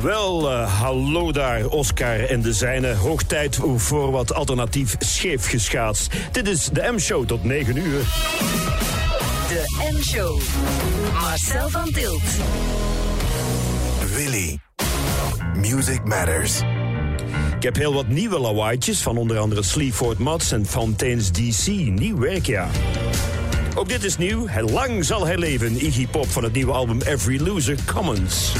Wel, uh, hallo daar, Oscar en de zijne. Hoog tijd voor wat alternatief scheef geschaatst. Dit is de M-show tot 9 uur. De M-show. Marcel van Tilt. Willy. Music Matters. Ik heb heel wat nieuwe lawaaitjes van onder andere Sleaford Mods en Fontaine's DC. Nieuw werk, ja. Ook dit is nieuw. Lang zal hij leven. Iggy Pop van het nieuwe album Every Loser Commons.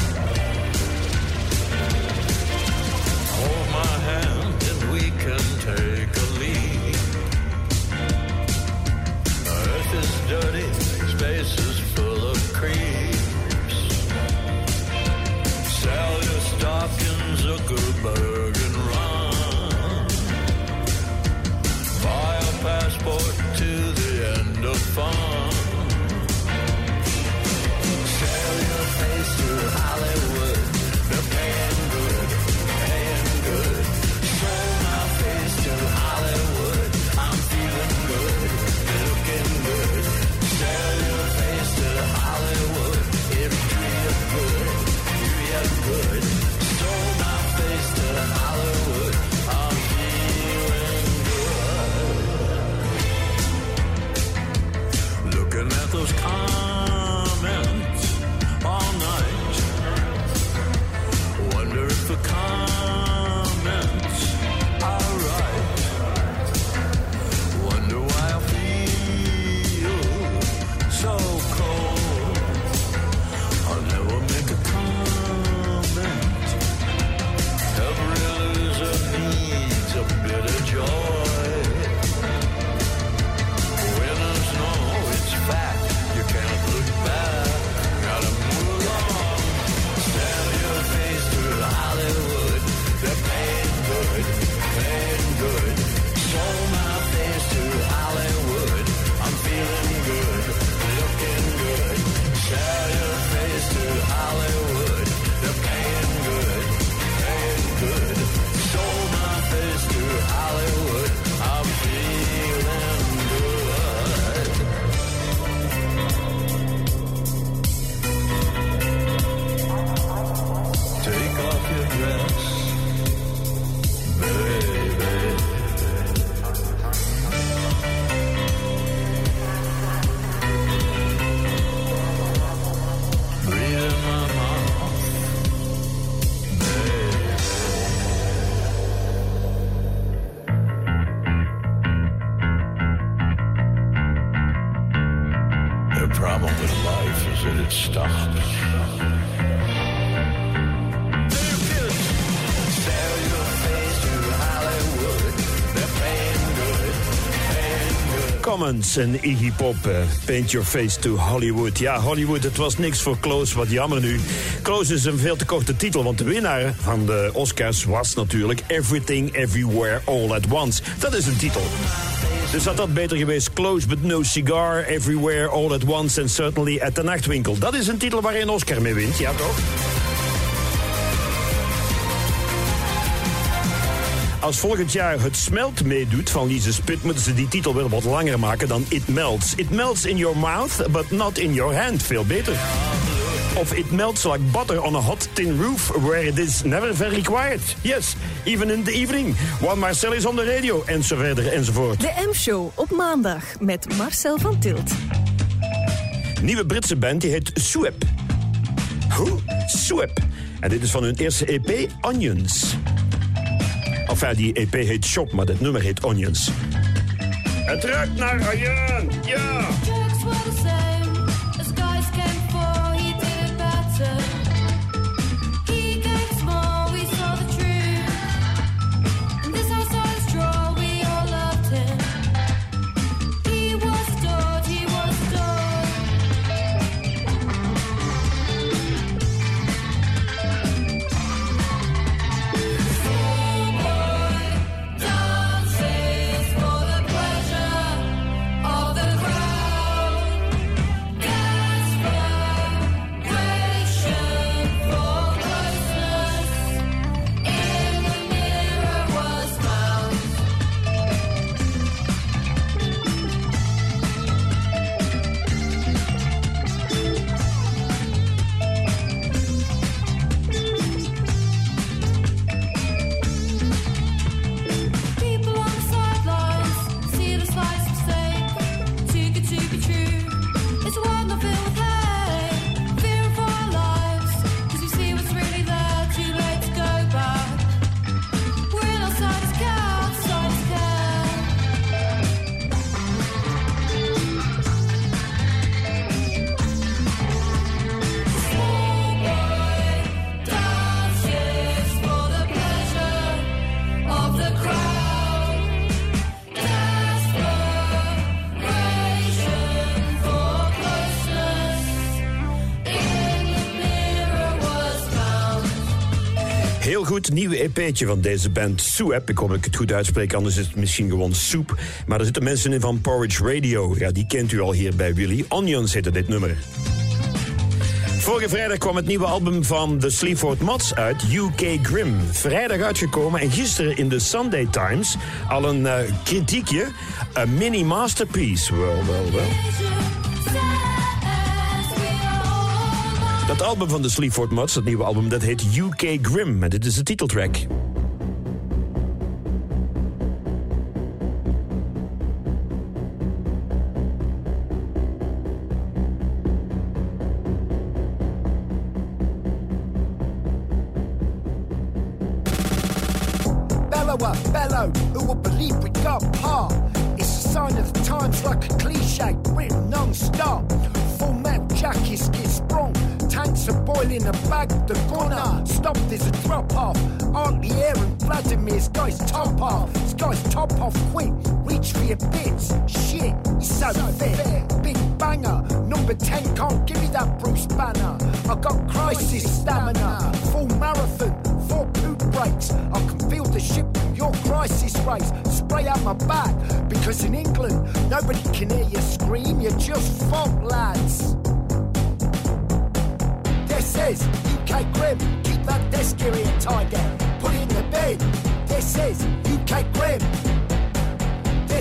En Iggy Pop. Uh, paint your face to Hollywood. Ja, Hollywood, het was niks voor Close. Wat jammer nu. Close is een veel te korte titel, want de winnaar van de Oscars was natuurlijk Everything Everywhere All at Once. Dat is een titel. Dus had dat beter geweest. Close but no cigar, Everywhere All at Once and Certainly at the Nachtwinkel. Dat is een titel waar je een Oscar mee wint, ja toch? Als volgend jaar het smelt meedoet van Lise Spit... moeten ze die titel wel wat langer maken dan It Melts. It melts in your mouth, but not in your hand. Veel beter. Of it melts like butter on a hot tin roof... where it is never very quiet. Yes, even in the evening. One Marcel is on the radio. En zo verder enzovoort. De M-show op maandag met Marcel van Tilt. Nieuwe Britse band die heet Swep. Hoe? Swep. En dit is van hun eerste EP, Onions. Enfin, die EP heet Shop, maar dat nummer heet Onions. Het ruikt naar Arjen, ja! Goed, nieuwe EP'tje van deze band Soep. Ik hoop dat ik het goed uitspreek, anders is het misschien gewoon soep. Maar er zitten mensen in van Porridge Radio. Ja, die kent u al hier bij Willy. Onions heette dit nummer. Vorige vrijdag kwam het nieuwe album van The Sleaford Mods uit, UK Grim. Vrijdag uitgekomen en gisteren in de Sunday Times al een uh, kritiekje. Een mini masterpiece. Wel, wel, wel. Dat album van de Sleaford Mods, dat nieuwe album, dat heet UK Grim. En dit is de titeltrack. Top off quick, reach for your bits. Shit, he's so, so fit. Big banger, number 10 can't give me that Bruce Banner. I got crisis stamina, full marathon, four poop breaks. I can feel the ship from your crisis race spray out my back because in England nobody can hear you scream. You're just fuck lads. This is UK Grim. Keep that desk area tiger. Put it in the bed. This is.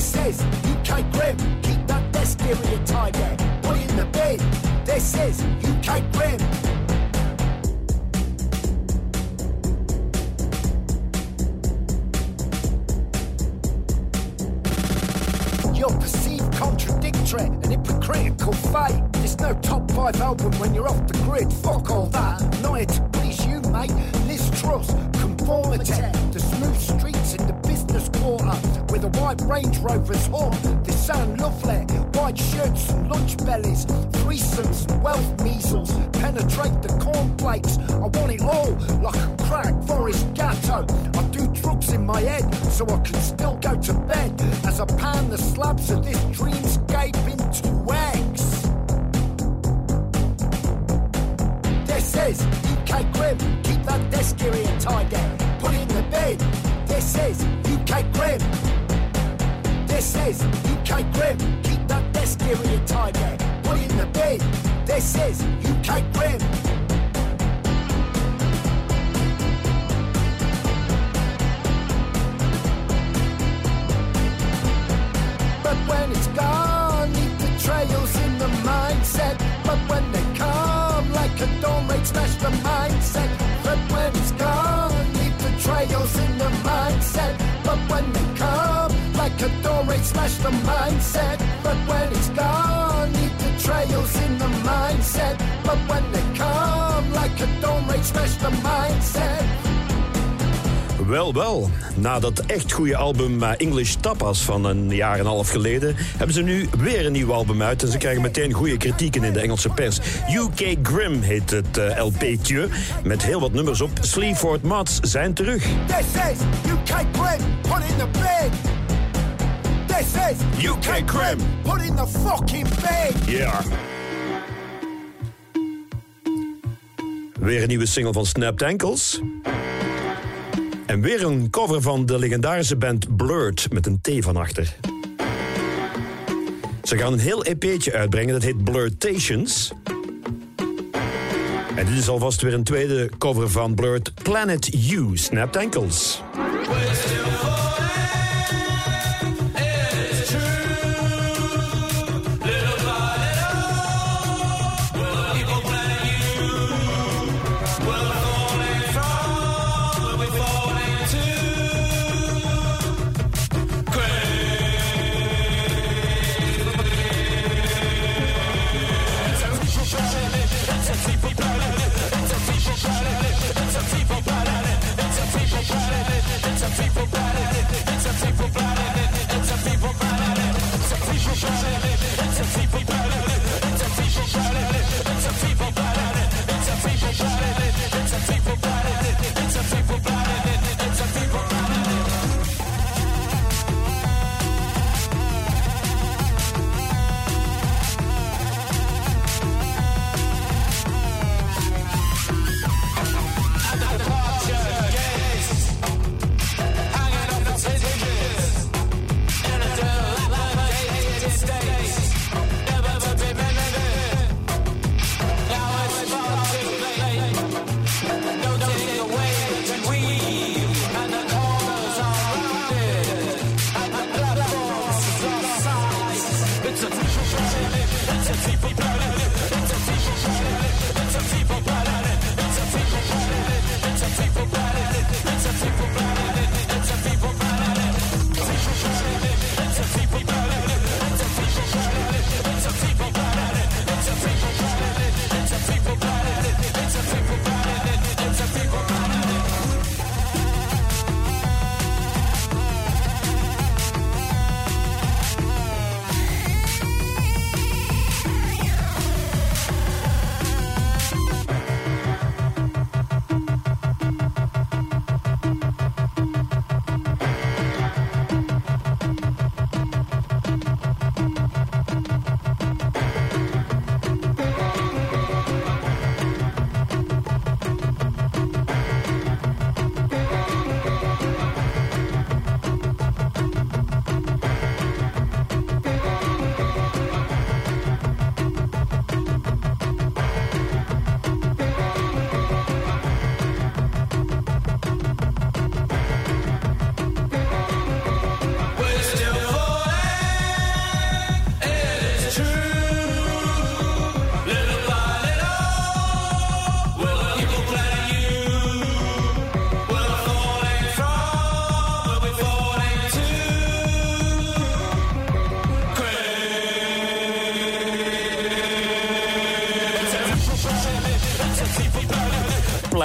This is UK Grim. Keep that desk area tiger. Put it in the bed. This is UK Grim. You're perceived contradictory and hypocritical fate. There's no top five album when you're off the grid. Fuck all that. Not here to please you, mate. Liz Truss, conformity. The smooth streets in the quarter with a white Range Rover's horn. They sound lovely. White shirts and lunch bellies. Threesomes and wealth measles. Penetrate the cornflakes. I want it all like a crack Forest Gatto. I do drugs in my head so I can still go to bed as I pan the slabs of this dreamscape into eggs. This is UK Grim. Keep that desk area tidy. Put it in the bed. This is UK Grim. This is UK Grim. Keep that desk area tidy. Put it in the bed. This is UK Grim. But when it's gone, leave the trails in the mindset. But when they come, like a dawn raid, smash the mindset. But when it's gone, leave the trails in the dawn raid, smash the mindset. But when it's gone, the trails in the mindset. But when they come, like a dawn raid, smash the mindset. Wel, wel. Na dat echt goede album eh, English Tapas van een jaar en een half geleden... hebben ze nu weer een nieuw album uit. En ze krijgen meteen goede kritieken in de Engelse pers. UK Grim heet het eh, LP'tje. Met heel wat nummers op. Sleaford Mods zijn terug. This is UK Grim, put in the bed. This is UK Grim. put in the fucking bed. Ja. Weer een nieuwe single van Snapped Ankles. En weer een cover van de legendarische band Blurred met een T van achter. Ze gaan een heel EP'tje uitbrengen, dat heet Blurtations. En dit is alvast weer een tweede cover van Blurred Planet U, Snapped Ankles.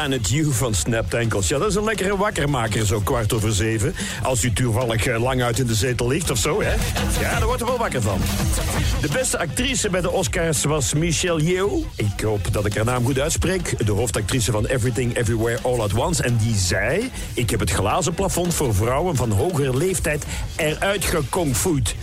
Planet U van Snapped Ankles. Ja, dat is een lekkere wakkermaker, zo kwart over zeven. Als u toevallig eh, lang uit in de zetel ligt of zo, hè. Ja, daar wordt er wel wakker van. De beste actrice bij de Oscars was Michelle Yeoh. Ik hoop dat ik haar naam goed uitspreek. De hoofdactrice van Everything Everywhere All at Once. En die zei... Ik heb het glazen plafond voor vrouwen van hogere leeftijd eruit gekongfoed.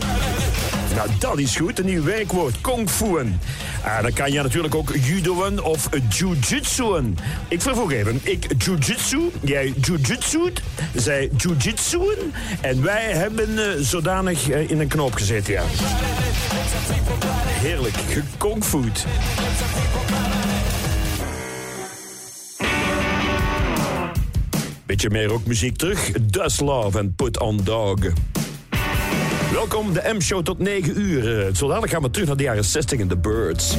Nou, dat is goed. Een nieuw werkwoord. Kung Fu'en. Ah, dan kan je natuurlijk ook judoën of jujitsu'en. Ik vervoeg even. Ik jujitsu, jij jujitsu't, zij jujitsu'en. En wij hebben uh, zodanig uh, in een knoop gezeten, ja. Heerlijk. Gekongfoed. Beetje meer rockmuziek terug. Dust Love en Put On Dog. Welkom, de M-show tot 9 uur. Zo dadelijk gaan we terug naar de jaren 60 in The Birds.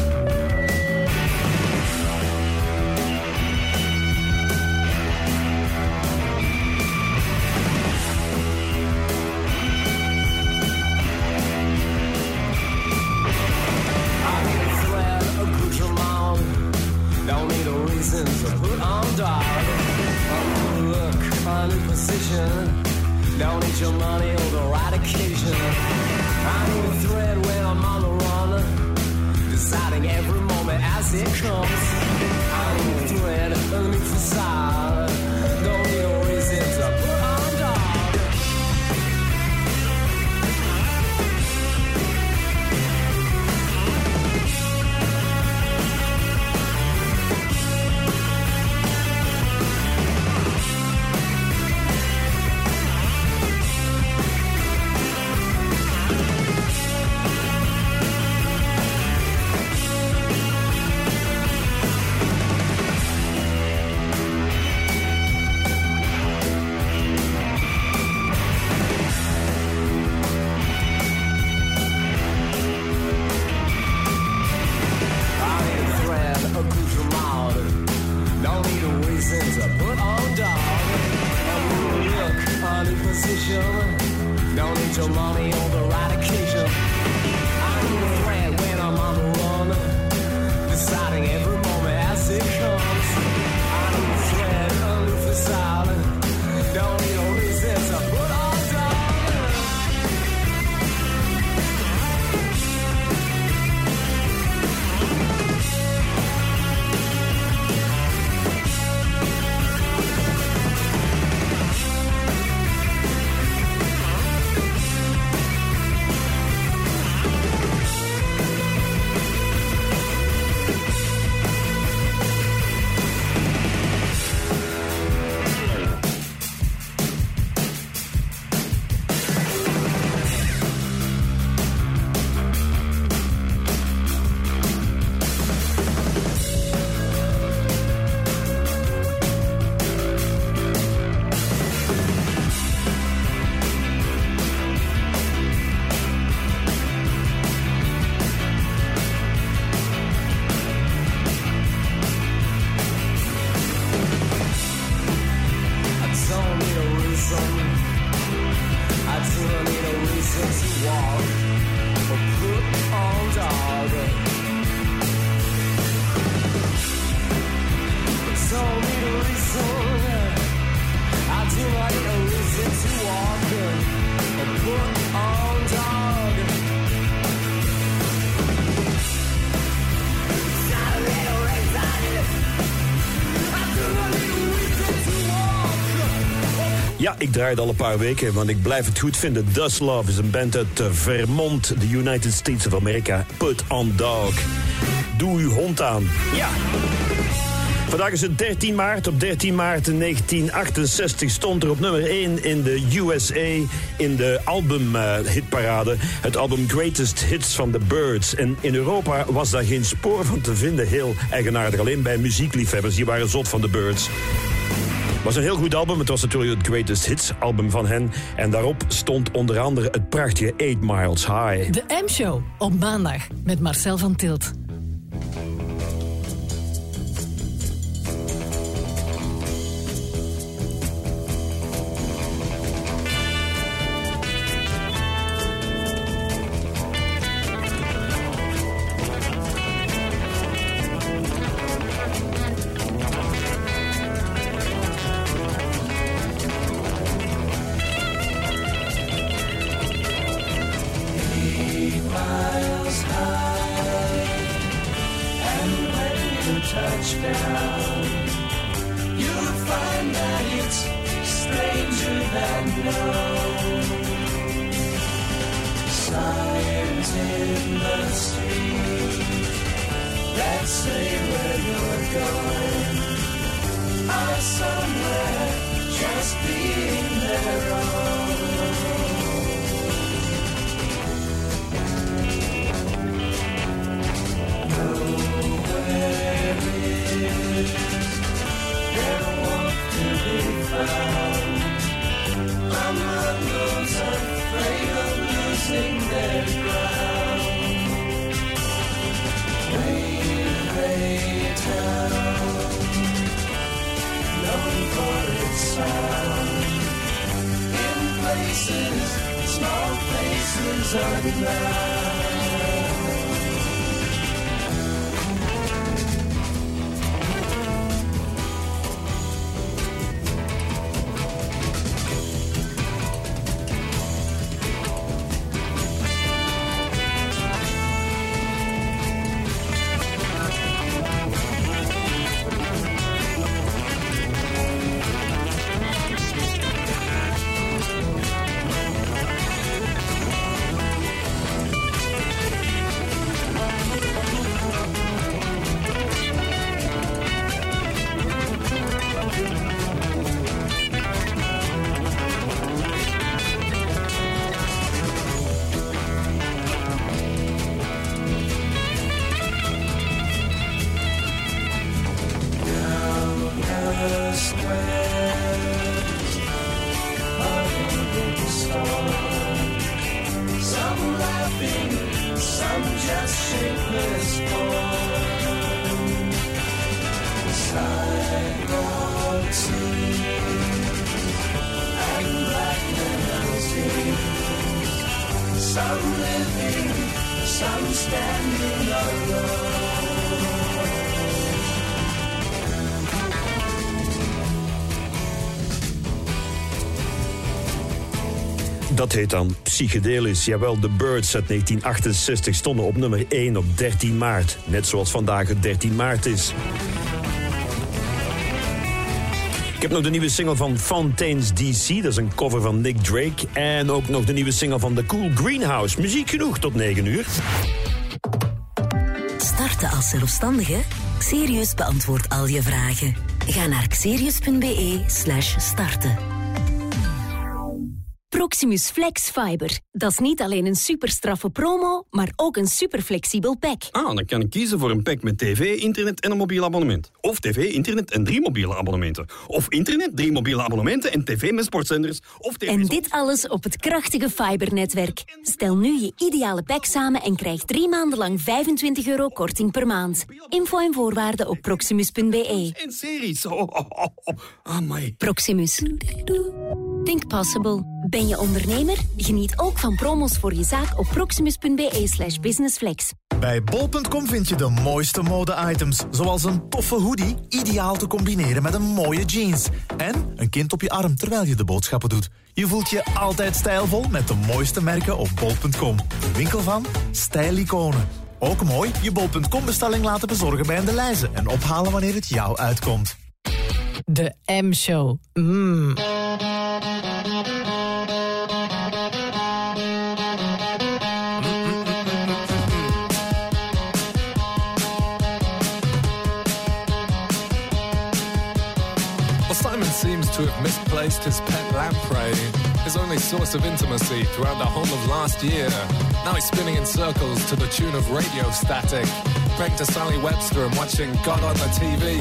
Ik draai het al een paar weken, want ik blijf het goed vinden. Dust Love is een band uit eh, Vermont, de United States of America. Put on dog. Doe uw hond aan. Ja. Vandaag is het 13 maart. Op 13 maart 1968 stond er op nummer 1 in de USA in de albumhitparade. het album Greatest Hits van The Birds. En in Europa was daar geen spoor van te vinden. Heel eigenaardig. Alleen bij muziekliefhebbers. Die waren zot van The Birds. Was een heel goed album. Het was natuurlijk het Greatest Hits album van hen. En daarop stond onder andere het prachtige 8 Miles High. De M-show op maandag met Marcel van Tilt. Somewhere just being their Dat heet dan psychedelisch. Jawel, de Birds uit 1968 stonden op nummer 1 op 13 maart. Net zoals vandaag het 13 maart is. Ik heb nog de nieuwe single van Fontaine's DC. Dat is een cover van Nick Drake. En ook nog de nieuwe single van The Cool Greenhouse. Muziek genoeg tot 9 uur. Starten als zelfstandige? Xerius beantwoordt al je vragen. Ga naar xerius.be slash starten. Proximus Flex Fiber. Dat is niet alleen een superstraffe promo, maar ook een superflexibel pack. Ah, dan kan ik kiezen voor een pack met tv, internet en een mobiel abonnement. Of tv, internet en drie mobiele abonnementen. Of internet, drie mobiele abonnementen en tv met sportzenders. Of tv En dit alles op het krachtige fibernetwerk. Stel nu je ideale pack samen en krijg drie maanden lang 25 euro korting per maand. Info en voorwaarden op proximus.be. En series. Oh, oh, oh, oh. Amai. Proximus. Think possible. Ben je ondernemer? Geniet ook van promos voor je zaak op proximus.be slash businessflex. Bij bol.com vind je de mooiste mode-items, zoals een toffe hoodie, ideaal te combineren met een mooie jeans. En een kind op je arm terwijl je de boodschappen doet. Je voelt je altijd stijlvol met de mooiste merken op bol.com. De winkel van stijliconen. Ook mooi, je bol.com bestelling laten bezorgen bij een de lijzen en ophalen wanneer het jou uitkomt. De M-show. Mmm. To have misplaced his pet lamprey, his only source of intimacy throughout the whole of last year. Now he's spinning in circles to the tune of Radio Static, praying to Sally Webster and watching God on the TV.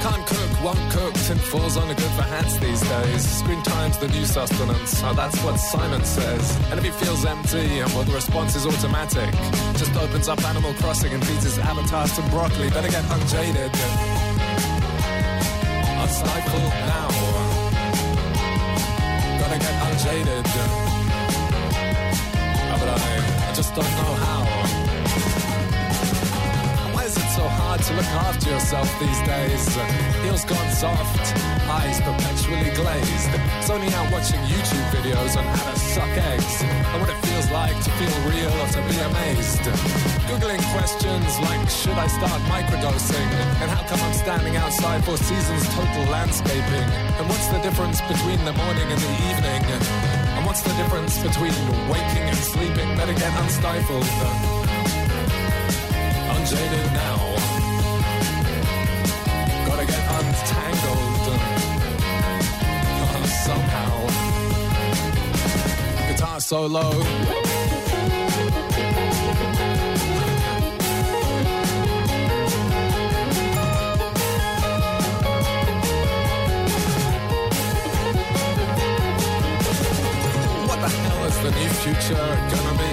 Can't cook, won't cook, tin falls only good for hats these days. Screen time's the new sustenance, oh, that's what Simon says. And if he feels empty, and well, the response is automatic, just opens up Animal Crossing and feeds his avatar some broccoli. Better get unjaded. Unstifled now. Gotta get unjaded. But I, I just don't know how. So hard to look after yourself these days? Heels gone soft, eyes perpetually glazed. Only out watching YouTube videos on how to suck eggs and what it feels like to feel real or to be amazed. Googling questions like, should I start microdosing? And how come I'm standing outside Four Seasons total landscaping. And what's the difference between the morning and the evening? And what's the difference between waking and sleeping? Better get unstifled. Unjaded now. Guitar solo. What the hell is the new future gonna be?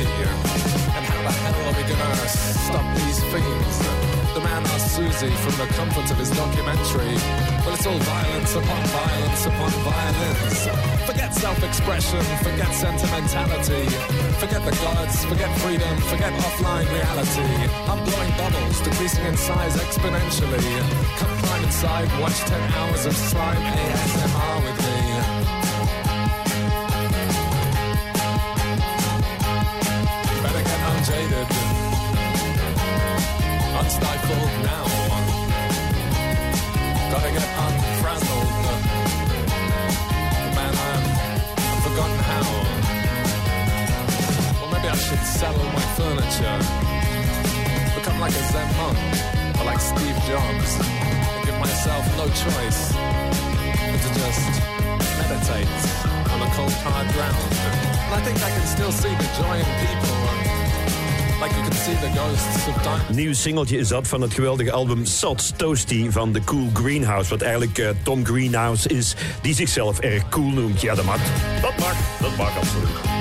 And how the hell are we gonna stop these fiends? The man asked Susie from the comfort of his documentary. Well, it's all violence upon violence upon violence. Forget self-expression, forget sentimentality. Forget the gods, forget freedom, forget offline reality. I'm blowing bubbles, decreasing in size exponentially. Come climb inside, watch 10 hours of slime ASMR with me. Better get unjaded. Unstifled now. Should sell all my furniture. Become like a Zen monk, or like Steve Jobs. And give myself no choice but to just meditate on a cold hard ground. And I think I can still see the joy in people. Like you can see the ghosts of. Nieuw singeltje is dat van het geweldige album Sots Toasty van The Cool Greenhouse. Wat eigenlijk eh, Tom Greenhouse is, die zichzelf erg cool noemt. Ja, dat mag. Dat mag. Dat mag absoluut.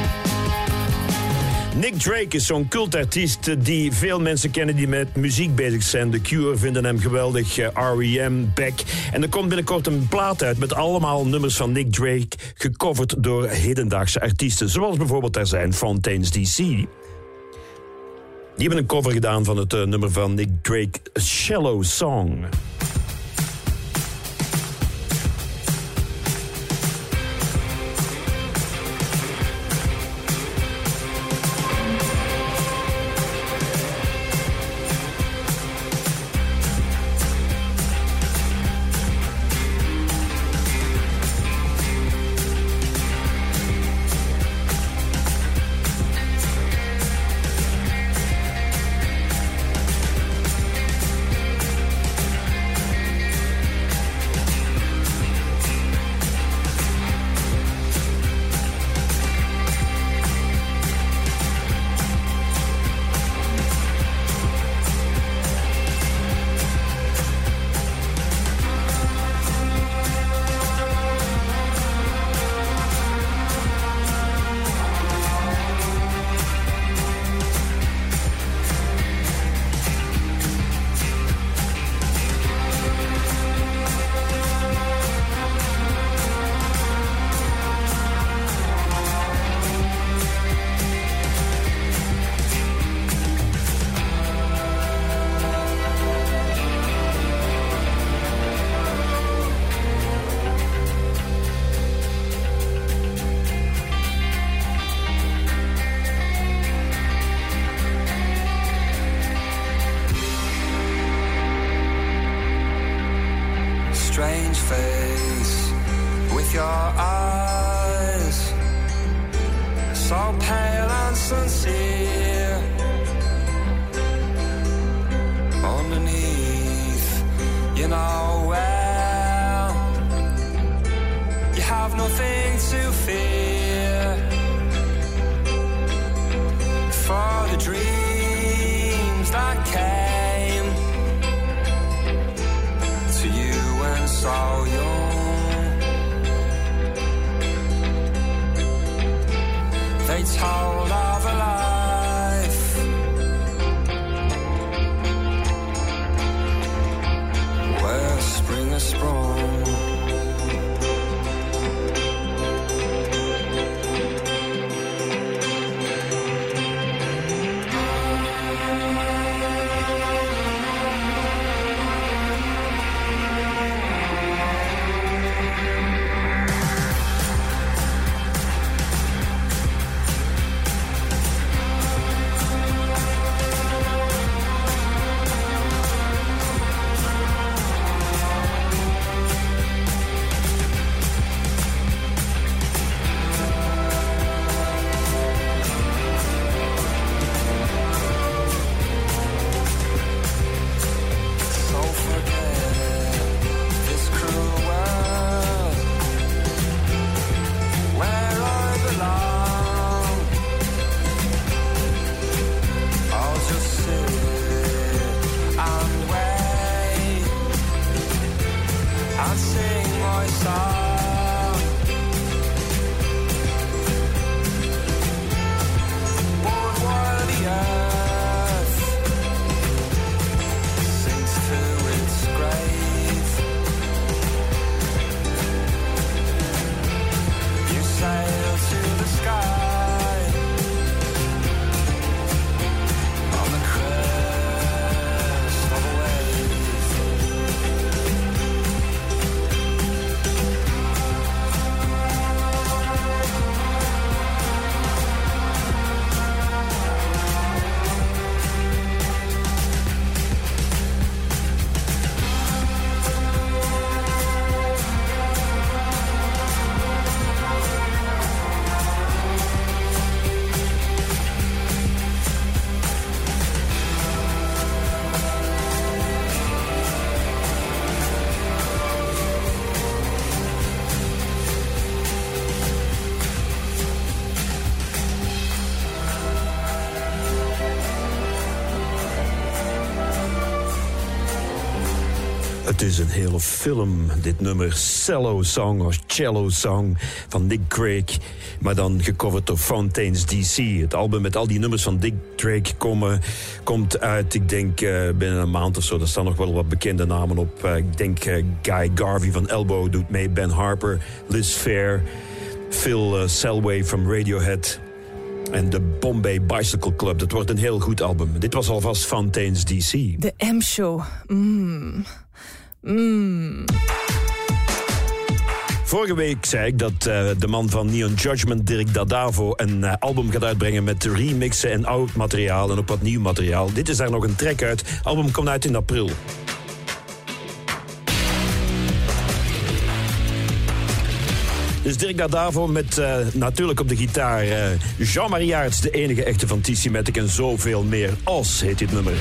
Nick Drake is zo'n cultartiest die veel mensen kennen die met muziek bezig zijn. The Cure vinden hem geweldig, eh, R.E.M., Beck. En er komt binnenkort een plaat uit met allemaal nummers van Nick Drake... gecoverd door hedendaagse artiesten. Zoals bijvoorbeeld er zijn Fontaine's D.C. Die hebben een cover gedaan van het eh, nummer van Nick Drake, Shallow Song. Het is een hele film, dit nummer. Cello Song of Cello Song van Dick Drake. Maar dan gecoverd door Fountains DC. Het album met al die nummers van Dick Drake komen, komt uit, ik denk uh, binnen een maand of zo. Er staan nog wel wat bekende namen op. Uh, ik denk uh, Guy Garvey van Elbow doet mee. Ben Harper, Liz Fair, Phil Selway van Radiohead en de Bombay Bicycle Club. Dat wordt een heel goed album. Dit was alvast Fountains DC. De M-show. Mm. Mm. Vorige week zei ik dat uh, de man van Neon Judgment, Dirk Dadavo, een uh, album gaat uitbrengen met remixen en oud materiaal en ook wat nieuw materiaal. Dit is daar nog een track uit. Album komt uit in april. Dus Dirk Dadavo met uh, natuurlijk op de gitaar Jean-Marie Aerts, de enige echte van Tissimatic en zoveel meer. Os heet dit nummer.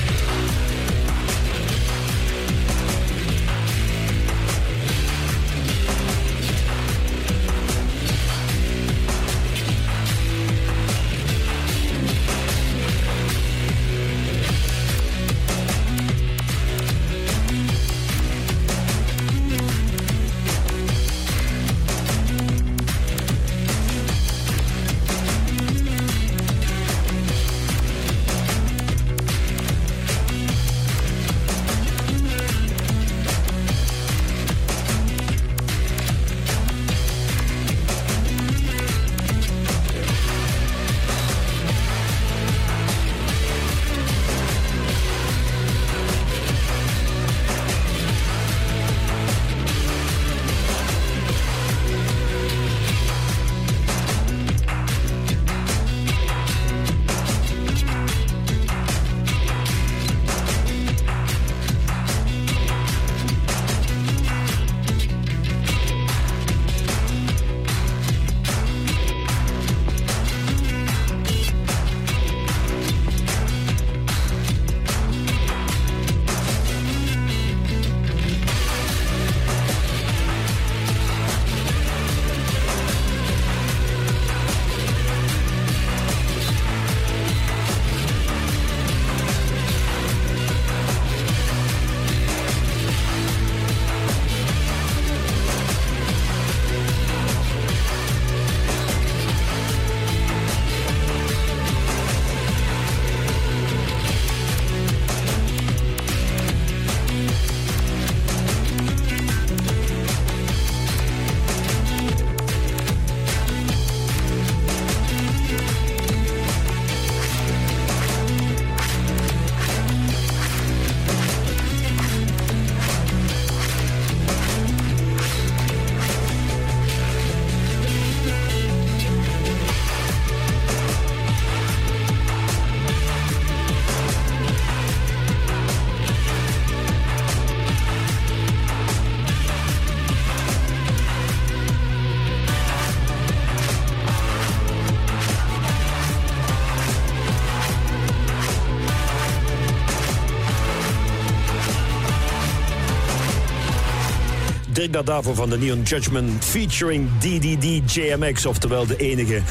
Dirk Dadavo van de Neon Judgment featuring DDD JMX, oftewel de enige,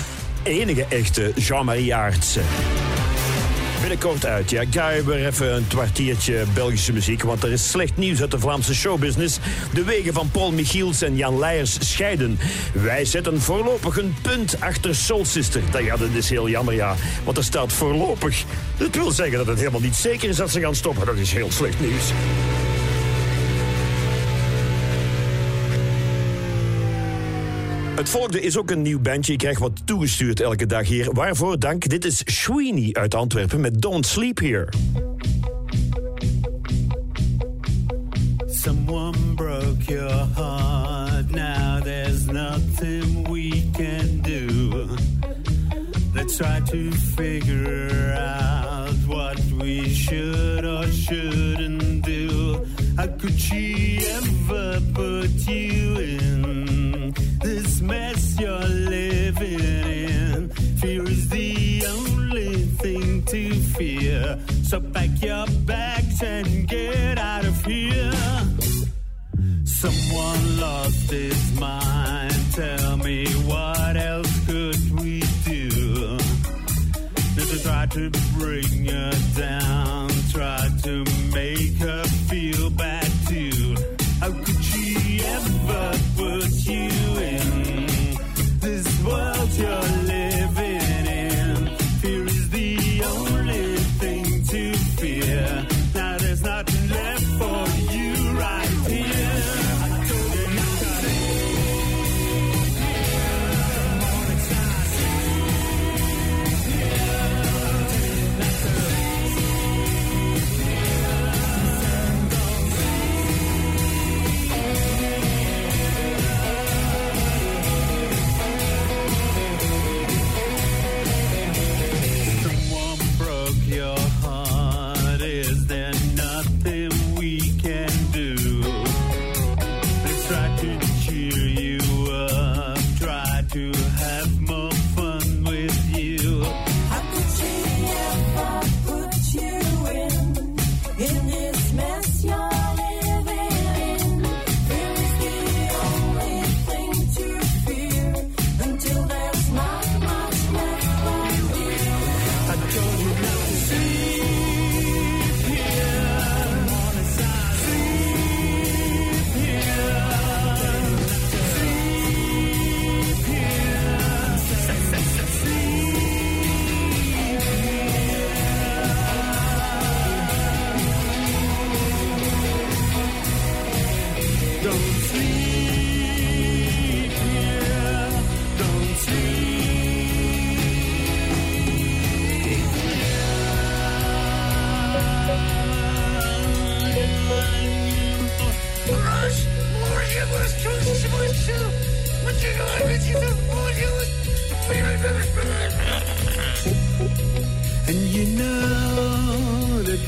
enige echte Jean-Marie Aarts. Binnenkort uit, ja. Ga weer even een kwartiertje Belgische muziek, want er is slecht nieuws uit de Vlaamse showbusiness. De wegen van Paul Michiels en Jan Leijers scheiden. Wij zetten voorlopig een punt achter Soul Sister. Dat, ja, dat is heel jammer, ja. Want er staat voorlopig. Dat wil zeggen dat het helemaal niet zeker is dat ze gaan stoppen. Dat is heel slecht nieuws. Het volgende is ook een nieuw bandje. Ik krijg wat toegestuurd elke dag hier. Waarvoor dank. Dit is Sweeney uit Antwerpen met Don't Sleep Here. Someone broke your heart. Now there's nothing we can do. Let's try to figure out what we should or shouldn't do. How could she ever put you in this mess you're living in? Fear is the only thing to fear. So pack your bags and get out of here. Someone lost his mind. Tell me what else could we do? to try to bring her down, try to make her feel bad what put you in this world you're living.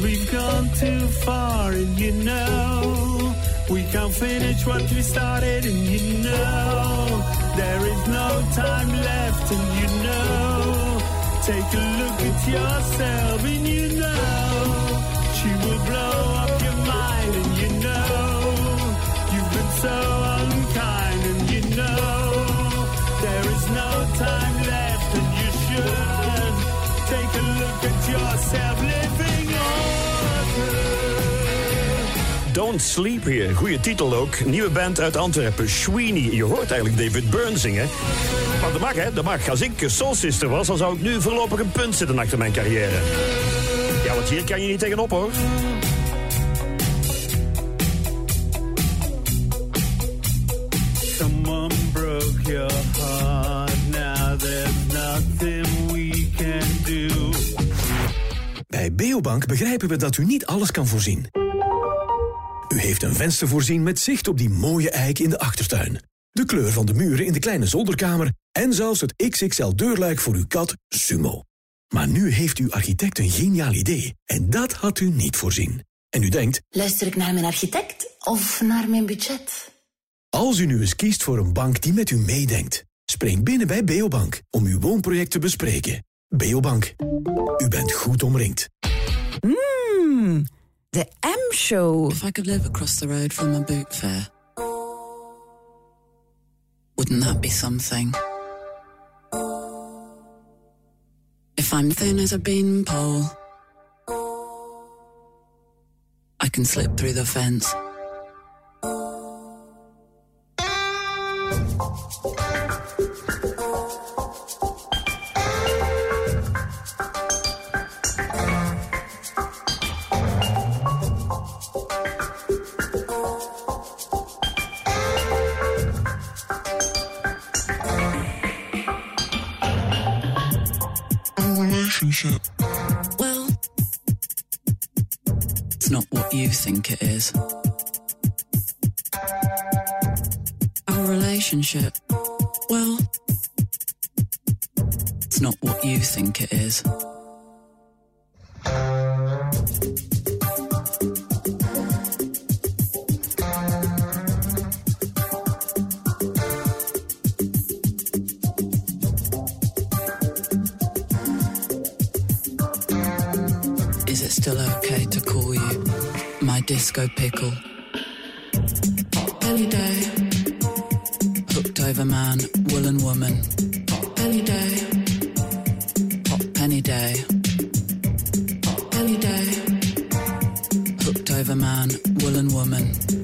We've gone too far, and you know. We can't finish what we started, and you know. There is no time left, and you know. Take a look at yourself, and you know. She will blow up your mind, and you know. You've been so unkind, and you know. There is no time Don't Sleep Here. Goeie titel ook. Nieuwe band uit Antwerpen, Sweeney. Je hoort eigenlijk David Byrne zingen. Maar dat mag, hè? Dat mag. Als ik Soul Sister was, dan zou ik nu voorlopig een punt zitten achter mijn carrière. Ja, want hier kan je niet tegenop, hoor. Someone broke your heart. Now there's nothing we can do. Bij Beobank begrijpen we dat u niet alles kan voorzien. Heeft een venster voorzien met zicht op die mooie eik in de achtertuin. De kleur van de muren in de kleine zolderkamer... en zelfs het XXL deurluik voor uw kat Sumo. Maar nu heeft uw architect een geniaal idee. En dat had u niet voorzien. En u denkt, Luister ik naar mijn architect of naar mijn budget? als u nu eens kiest voor een bank die met u meedenkt... spring binnen bij Beobank om uw woonproject te bespreken. Beobank, u bent goed omringd. Mmm, de M-show. If I could live across the road from a boot fair, wouldn't that be something? If I'm thin as a beanpole, I can slip through the fence. You think it is. Our relationship, well, it's not what you think it is. Disco pickle? Any day. Hooked over man, woolen woman. Any day. Hot penny day. Any day. Hooked over man, woolen woman.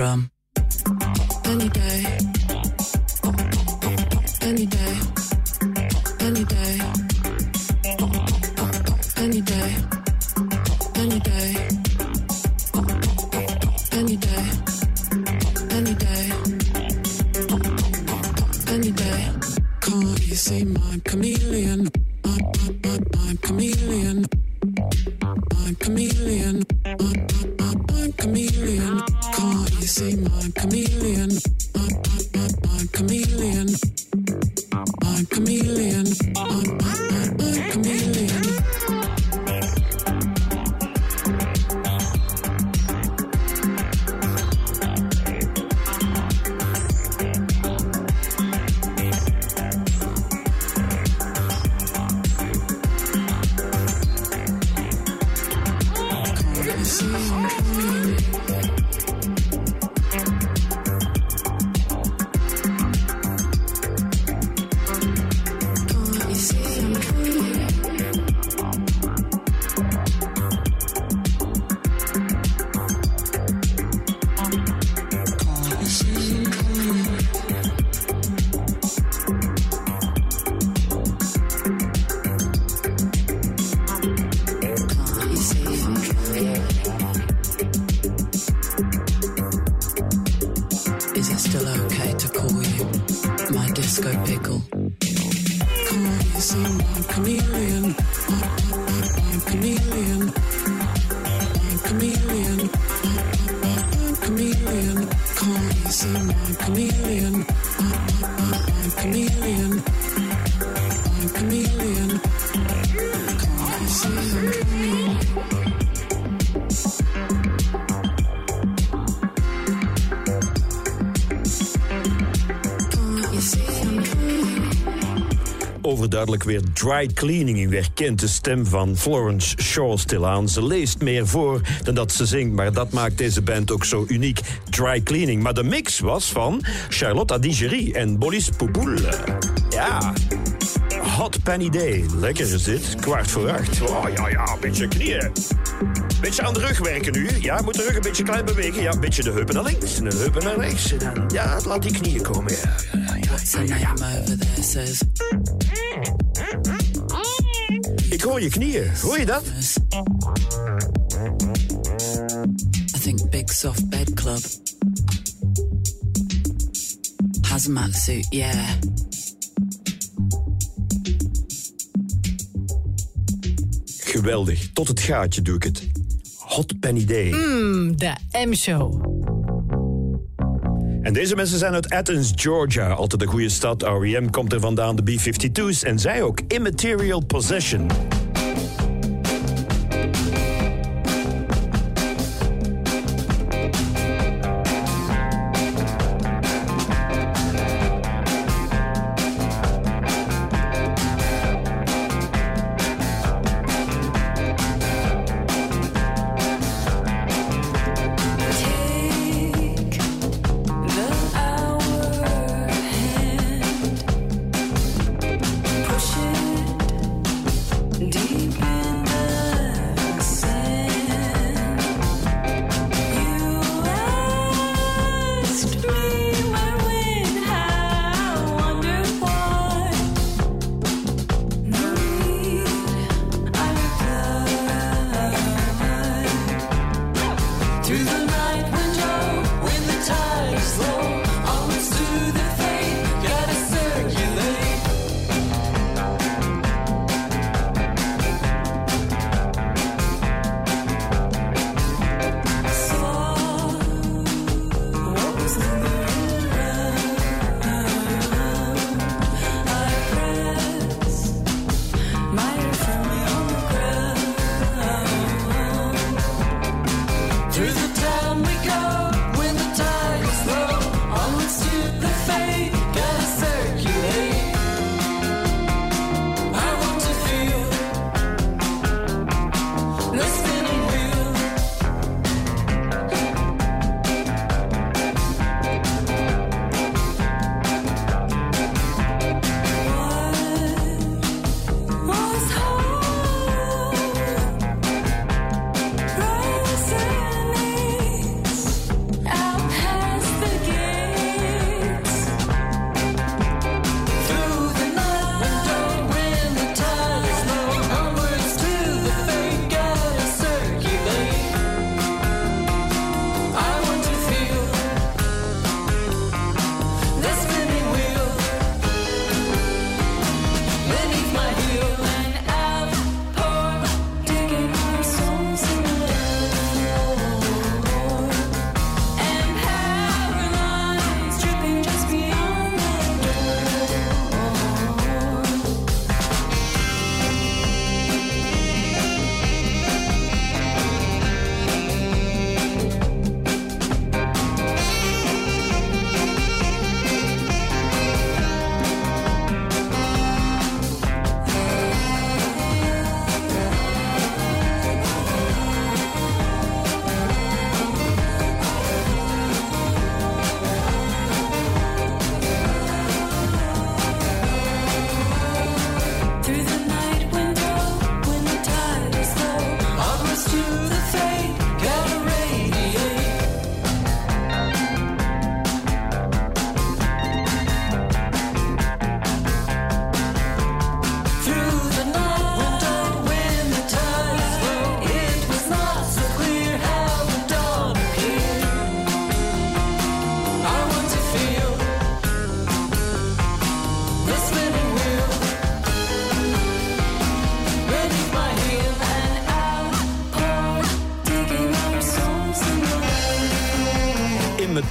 Drum. Any day. Any day. Any day. Any day. Any day. Any day. Any day. Any day. Can't you see my chameleon? Weer dry cleaning. U herkent de stem van Florence Shaw stilaan. Ze leest meer voor dan dat ze zingt, maar dat maakt deze band ook zo uniek. Dry cleaning. Maar de mix was van Charlotte Adigerie en Boris Poupoul. Ja. Hot Penny Day. Lekker is dit. Kwart voor acht. Oh ja, ja, beetje knieën. Beetje aan de rug werken nu. Ja, moet de rug een beetje klein bewegen. Ja, een beetje de heupen naar links en de heupen naar rechts. Ja, laat die knieën komen. Ja, ja, ja, What's her name Ik hoor je knieën. Hoor je dat? I think big soft bed club. Hazmat suit, yeah. Geweldig. Tot het gaatje doe ik het. Hot Penny Day. Mmm, de M-show. En deze mensen zijn uit Athens, Georgia. Altijd een goede stad. R.E.M. komt er vandaan, de B-52's. En zij ook. Immaterial Possession.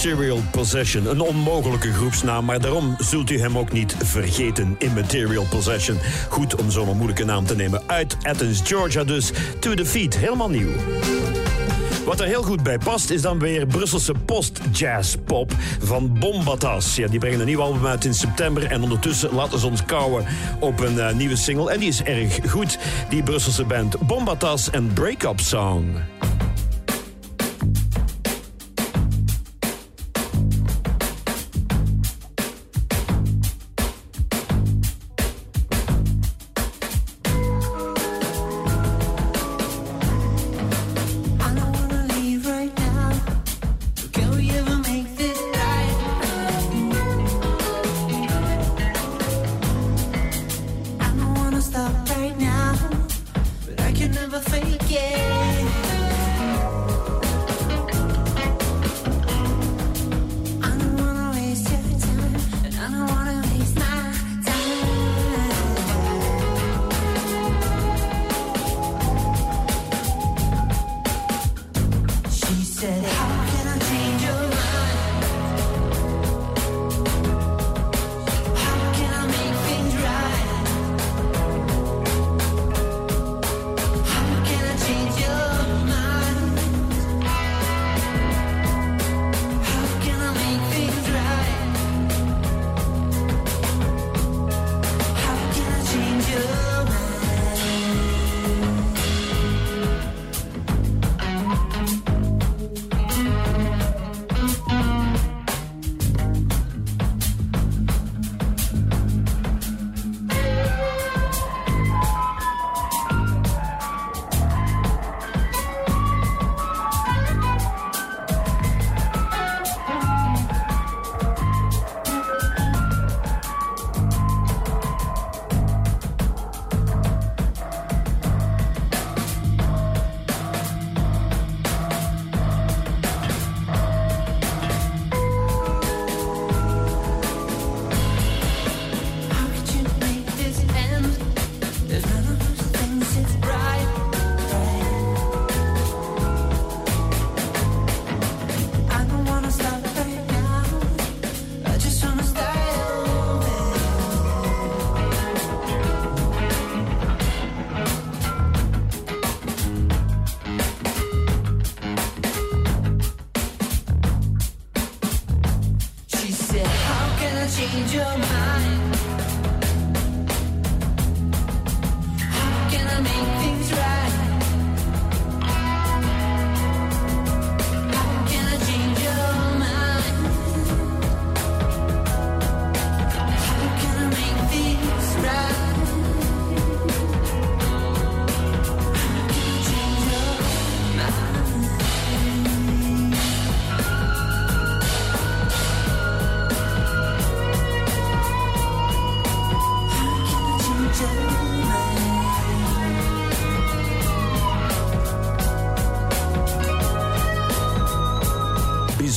Immaterial Possession. Een onmogelijke groepsnaam, maar daarom zult u hem ook niet vergeten. Immaterial Possession. Goed om zo'n moeilijke naam te nemen. Uit Athens, Georgia dus. To the Feet, helemaal nieuw. Wat er heel goed bij past is dan weer Brusselse post-jazz-pop van Bombatas. Ja, die brengen een nieuw album uit in september en ondertussen laten ze ons kouwen op een eh, nieuwe single. En die is erg goed, die Brusselse band Bombatas en Breakup Song.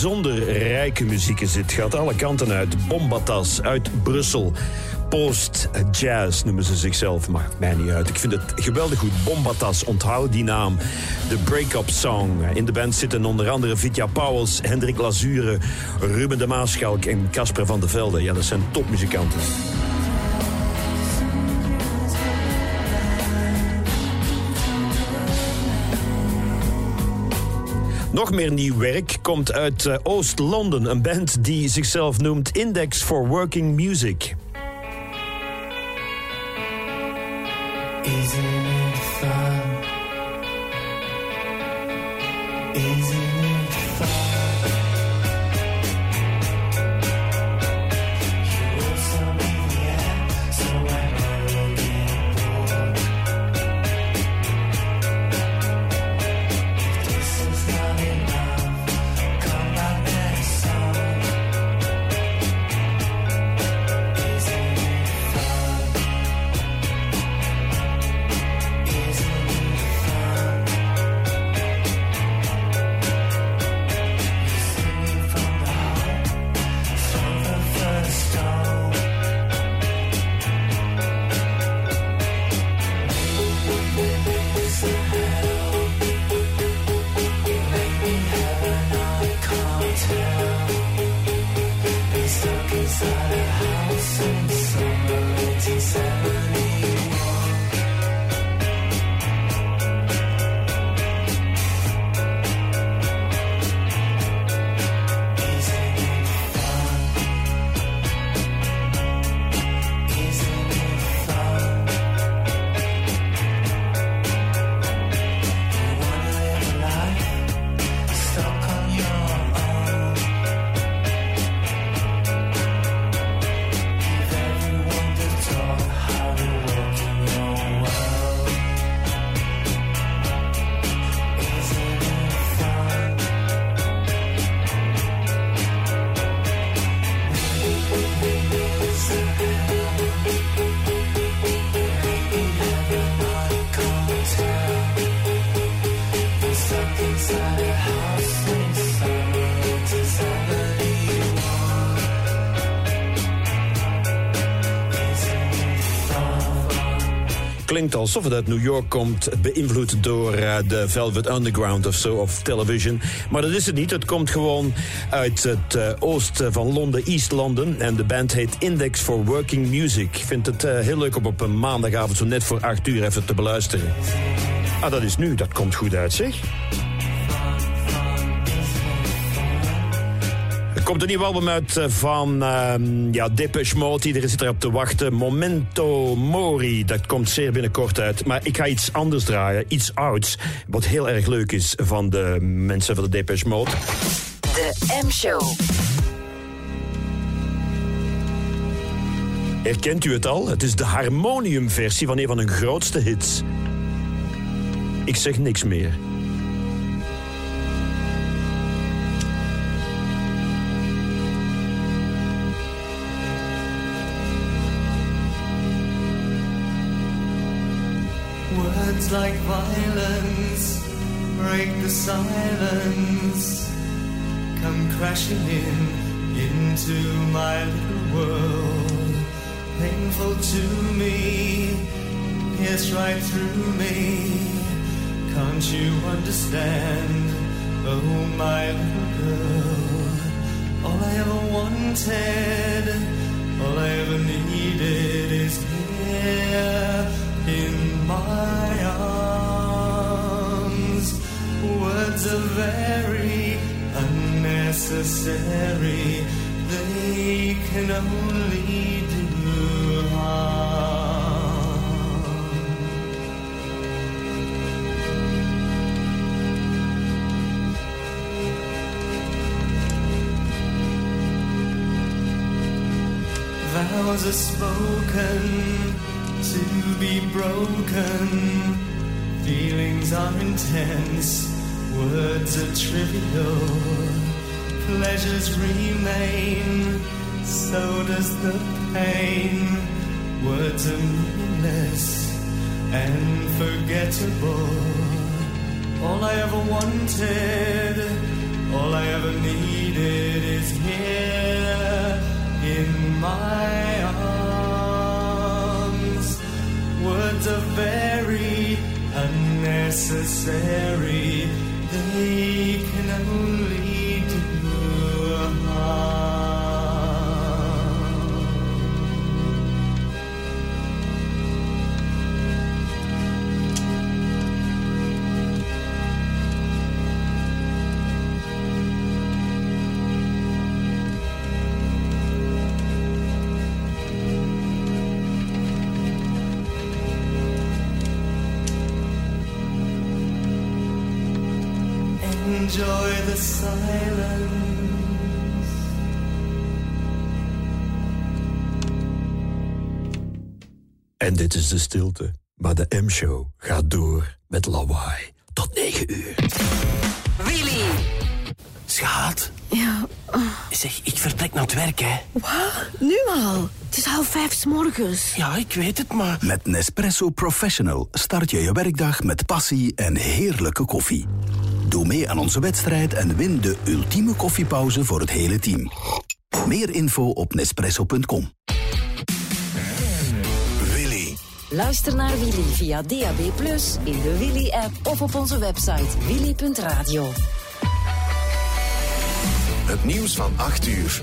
Bijzonder rijke muziek is dit. Gaat alle kanten uit. Bombatas uit Brussel. Post-jazz noemen ze zichzelf. Maakt mij niet uit. Ik vind het geweldig goed. Bombatas, onthoud die naam. De break-up song. In de band zitten onder andere Vitya Pauwels, Hendrik Lazure, Ruben de Maaschalk en Casper van der Velde. Ja, dat zijn topmuzikanten. Nog meer nieuw werk komt uit eh, Oost-Londen. Een band die zichzelf noemt Index for Working Music. Klinkt alsof het uit New York komt, beïnvloed door eh, de Velvet Underground of zo, of television. Maar dat is het niet. Het komt gewoon uit het eh, oosten van Londen, East London. En de band heet Index for Working Music. Ik vind het eh, heel leuk om op een maandagavond zo net voor acht uur even te beluisteren. Ah, dat is nu. Dat komt goed uit, zeg. Komt een nieuw album uit eh, van ehm, ja, Depeche Mode. Iedereen zit erop te wachten. Momento Mori. Dat komt zeer binnenkort uit. Maar ik ga iets anders draaien. Iets ouds. Wat heel erg leuk is van de mensen van de Depeche Mode. De M-show. Herkent u het al? Het is de harmoniumversie van een van hun grootste hits. Ik zeg niks meer. Like violence break the silence, come crashing in into my little world. Painful to me, pierce right through me. Can't you understand? Oh, my little girl. All I ever wanted, all I ever needed is here in my arms. Words are very unnecessary, they can only do harm. Vows are spoken to be broken. Feelings are intense, words are trivial. Pleasures remain, so does the pain. Words are meaningless and forgettable. All I ever wanted, all I ever needed is here in my arms. Words are very unnecessary, they can only En dit is de stilte. Maar de M-show gaat door met lawaai. Tot 9 uur. Willy. Schaat. Ja. Zeg, ik vertrek naar het werk, hè. Wat? Nu al? Het is half vijf 's morgens. Ja, ik weet het, maar... Met Nespresso Professional start je je werkdag met passie en heerlijke koffie. Doe mee aan onze wedstrijd en win de ultieme koffiepauze voor het hele team. Meer info op nespresso.com. Luister naar Willy via DAB+, in de Willy-app of op onze website willy.radio. Het nieuws van 8 uur.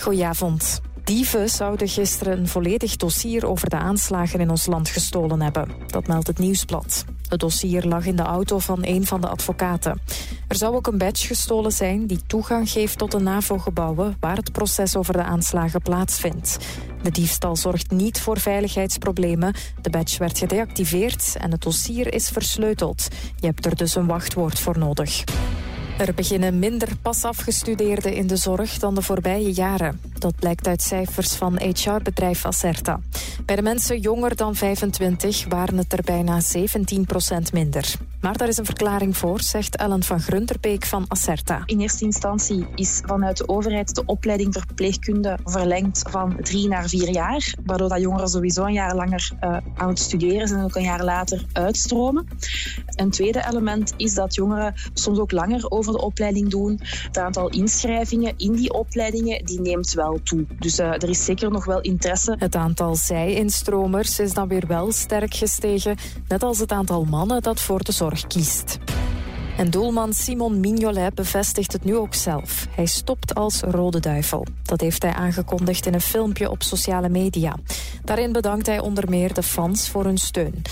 Goedenavond. Dieven zouden gisteren een volledig dossier over de aanslagen in ons land gestolen hebben. Dat meldt het Nieuwsblad. Het dossier lag in de auto van een van de advocaten. Er zou ook een badge gestolen zijn die toegang geeft tot de NAVO-gebouwen... waar het proces over de aanslagen plaatsvindt. De diefstal zorgt niet voor veiligheidsproblemen. De badge werd gedeactiveerd en het dossier is versleuteld. Je hebt er dus een wachtwoord voor nodig. Er beginnen minder pas afgestudeerden in de zorg dan de voorbije jaren. Dat blijkt uit cijfers van HR-bedrijf Acerta. Bij de mensen jonger dan 25 waren het er bijna 17% minder. Maar daar is een verklaring voor, zegt Ellen van Grunterbeek van Acerta. In eerste instantie is vanuit de overheid de opleiding verpleegkunde verlengd van drie naar vier jaar, waardoor dat jongeren sowieso een jaar langer uh, aan het studeren zijn en ook een jaar later uitstromen. Een tweede element is dat jongeren soms ook langer over de opleiding doen. Het aantal inschrijvingen in die opleidingen die neemt wel toe. Dus uh, er is zeker nog wel interesse. Het aantal zij-instromers is dan weer wel sterk gestegen, net als het aantal mannen dat voor de zorg kiest. En doelman Simon Mignolet bevestigt het nu ook zelf. Hij stopt als Rode Duivel. Dat heeft hij aangekondigd in een filmpje op sociale media. Daarin bedankt hij onder meer de fans voor hun steun.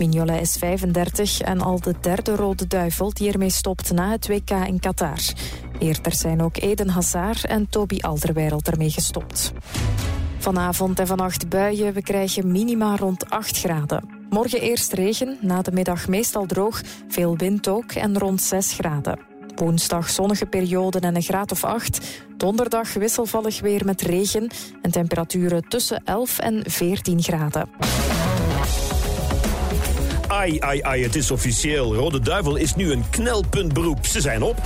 Mignolet is 35 en al de derde Rode Duivel die ermee stopt na het WK in Qatar. Eerder zijn ook Eden Hazard en Toby Alderweireld ermee gestopt. Vanavond en vannacht buien, we krijgen minima rond 8 graden. Morgen eerst regen, na de middag meestal droog, veel wind ook en rond 6 graden. Woensdag zonnige perioden en een graad of 8. Donderdag wisselvallig weer met regen en temperaturen tussen 11 en 14 graden. Ai, ai, ai, het is officieel. Rode Duivel is nu een knelpuntberoep. Ze zijn op.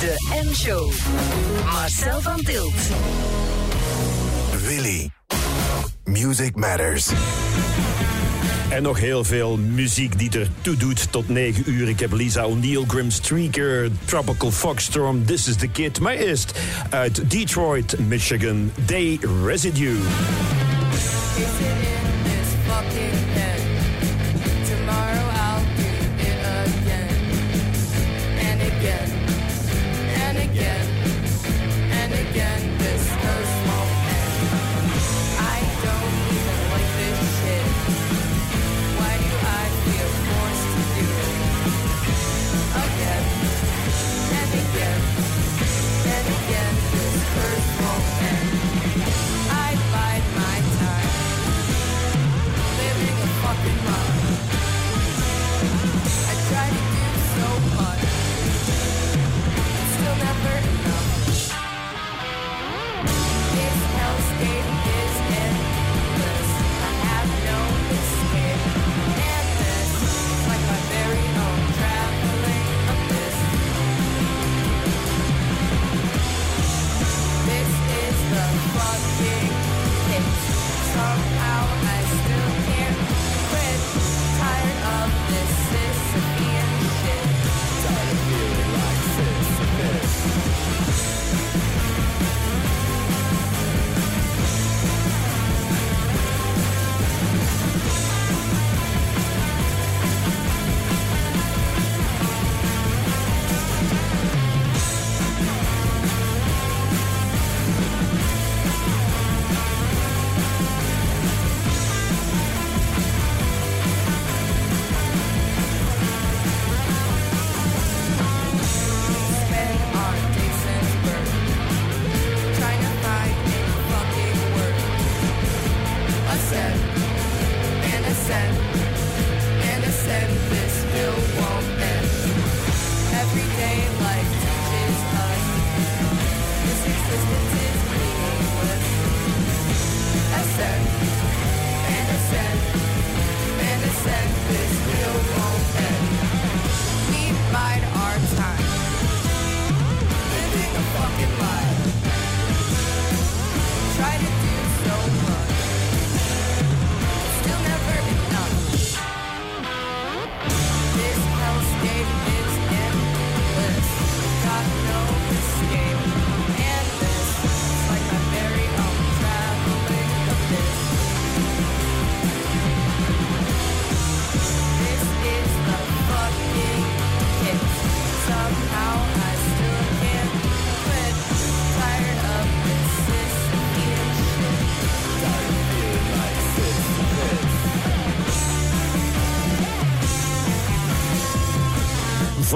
De M-show. Marcel van Tilt. Willy. Music Matters. En nog heel veel muziek die er toe doet tot 9 uur. Ik heb Lisa O'Neill, Grim Streaker, Tropical Foxstorm, This is the Kid. Maar eerst uit Detroit, Michigan, Day Residue.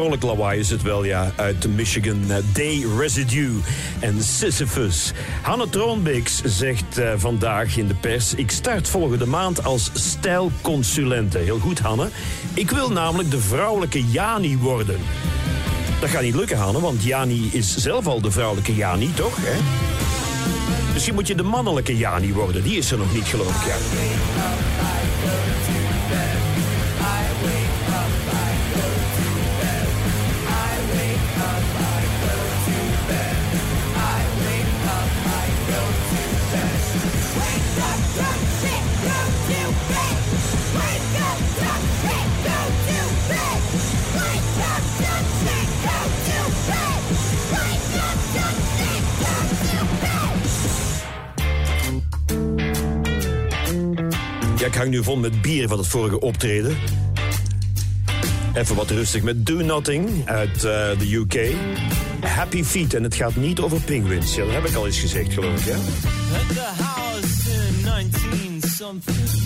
Vrolijk lawaai is het wel, ja. Uit Michigan uh, Day Residue en Sisyphus. Hanne Troonbeeks zegt uh, vandaag in de pers... ik start volgende maand als stijlconsulente. Heel goed, Hanne. Ik wil namelijk de vrouwelijke Jani worden. Dat gaat niet lukken, Hanne, want Jani is zelf al de vrouwelijke Jani, toch? Hè? Misschien moet je de mannelijke Jani worden. Die is er nog niet, geloof ik. Ja. Ik hang nu vol met bier van het vorige optreden. Even wat rustig met Do Nothing uit eh, de UK. Happy Feet, en het gaat niet over penguins. Dat heb ik al eens gezegd, geloof ik, the house in 19 something,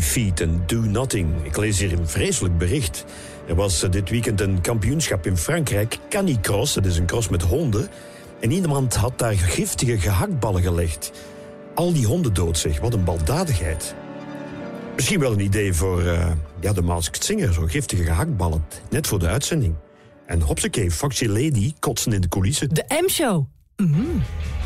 Happy Feet en Do Nothing. Ik lees hier een vreselijk bericht. Er was eh, dit weekend een kampioenschap in Frankrijk, Canicross. Dat is een cross met honden. En iemand had daar giftige gehaktballen gelegd. Al die honden dood zeg, wat een baldadigheid. Misschien wel een idee voor eh, ja, de Masked Singer, zo giftige gehaktballen. Net voor de uitzending. En hopsakee, Foxy Lady kotsen in de coulissen. De M-show. Says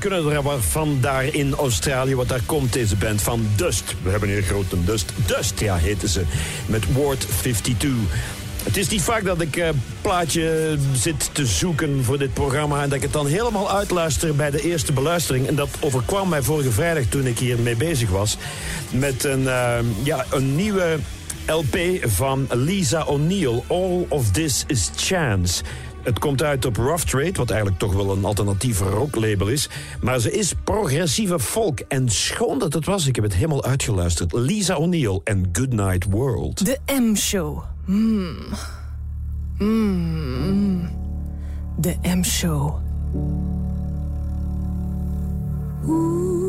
ze kunnen er van daar in Australië, want daar komt deze band van Dust. We hebben hier grote Dust. Dust, ja, heten ze. Met Ward 52. Het is niet vaak dat ik een plaatje zit te zoeken voor dit programma... en dat ik het dan helemaal uitluister bij de eerste beluistering. En dat overkwam mij vorige vrijdag toen ik hier mee bezig was... met een, eh, ja, een nieuwe LP van Lisa O'Neill. All of This is Chance. Het komt uit op Rough Trade, wat eigenlijk toch wel een alternatieve rocklabel is. Maar ze is progressieve folk. En schoon dat het was, ik heb het helemaal uitgeluisterd. Lisa O'Neill en Goodnight World. De M-show. Hmm. Hmm. De M-show. Settle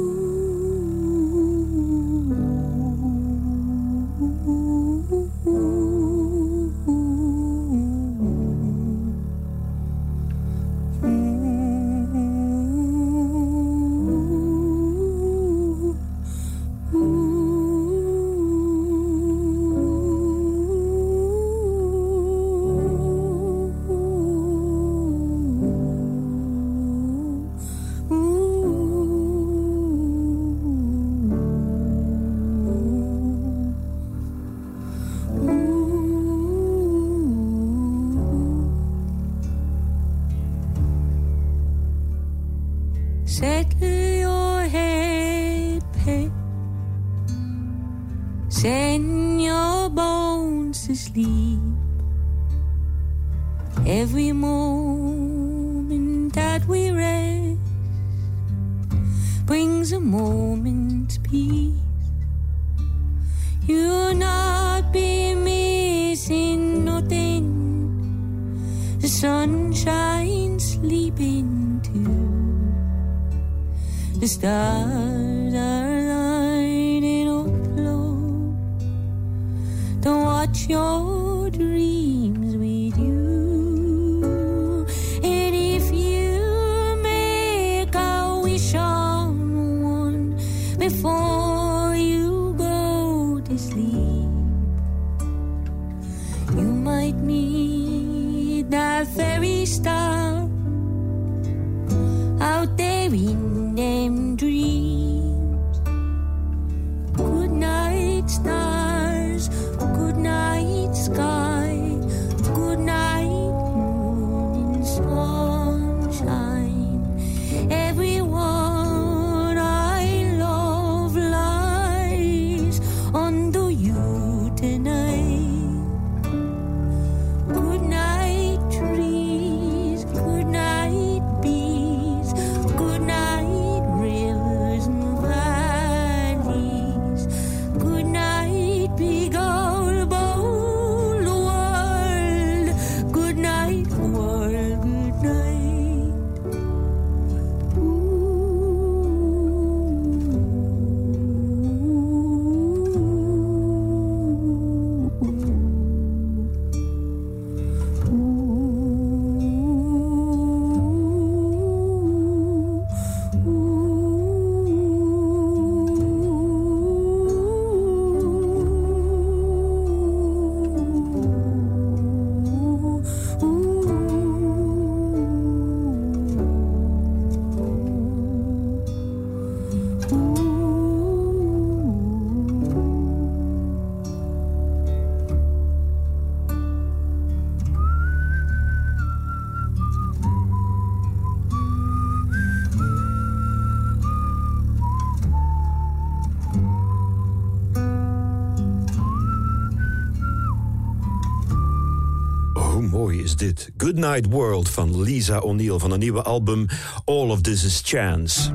dit? Goodnight World van Lisa O'Neill van een nieuwe album All of This is Chance.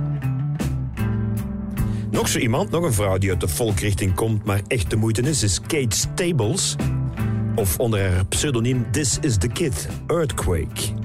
Nog zo iemand, nog een vrouw die uit de volkrichting komt, maar echt de moeite is, is Kate Stables. Of onder haar pseudoniem This is the Kid, Earthquake.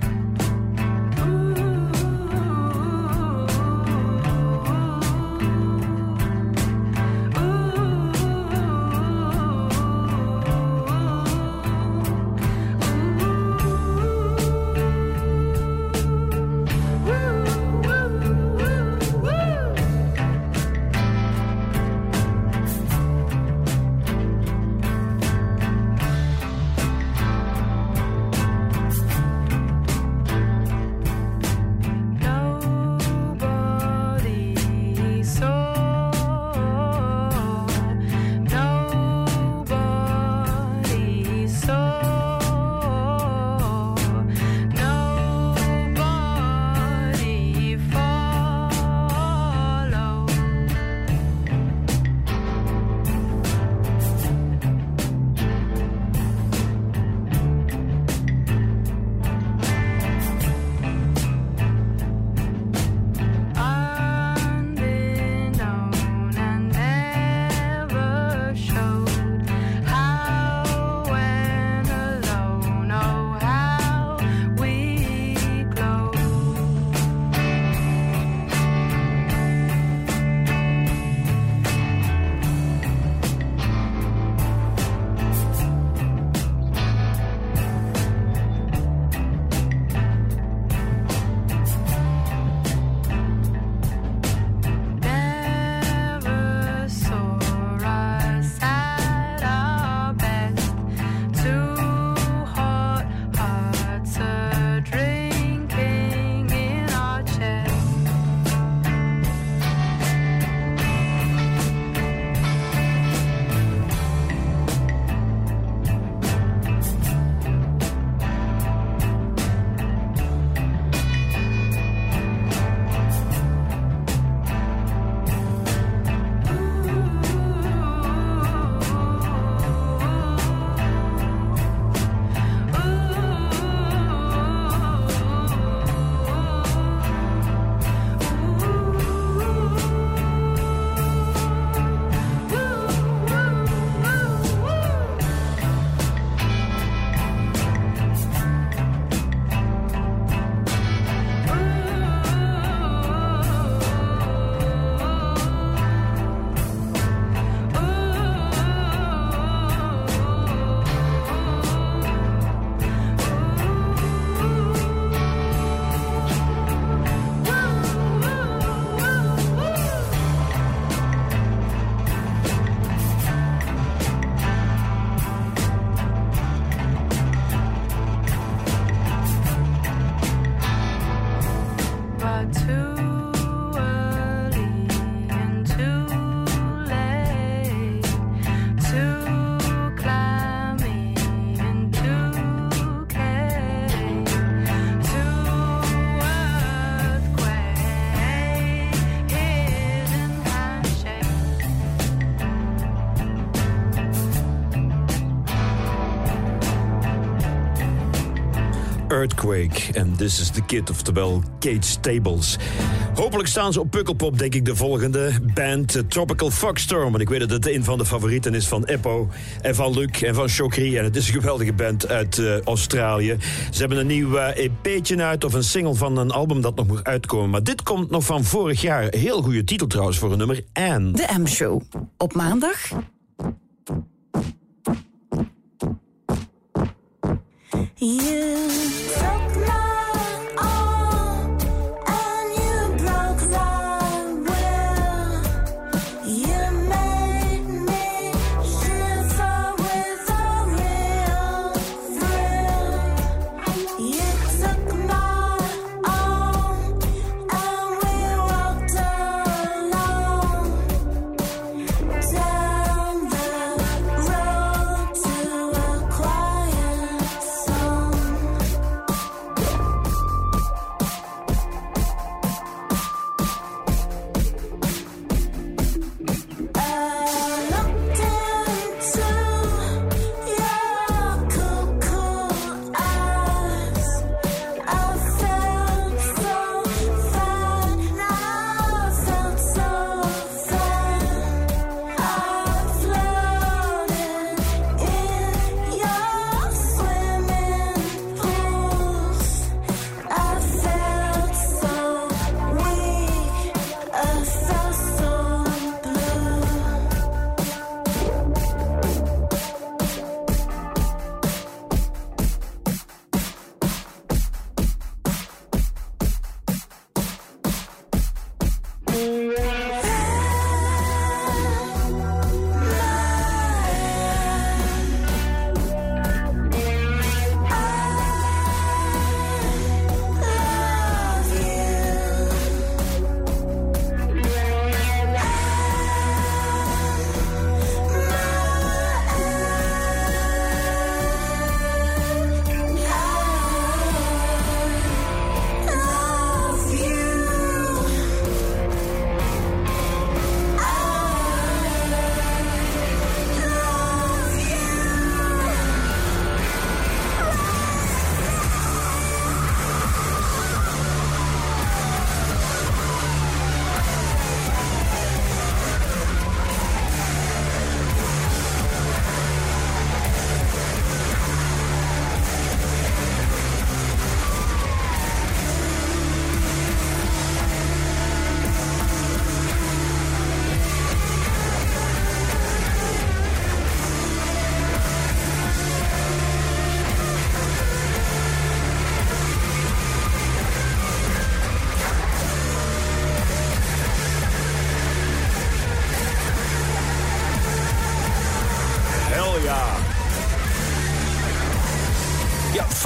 Earthquake. En This is the Kid, oftewel Kate Stables. Hopelijk staan ze op Pukkelpop, denk ik, de volgende band uh, Tropical Foxstorm. Want ik weet dat het een van de favorieten is van Eppo en van Luc en van Chokri. En het is een geweldige band uit uh, Australië. Ze hebben een nieuw uh, EP'tje uit of een single van een album dat nog moet uitkomen. Maar dit komt nog van vorig jaar. Heel goede titel trouwens voor een nummer. Anne. De M-show. Op maandag You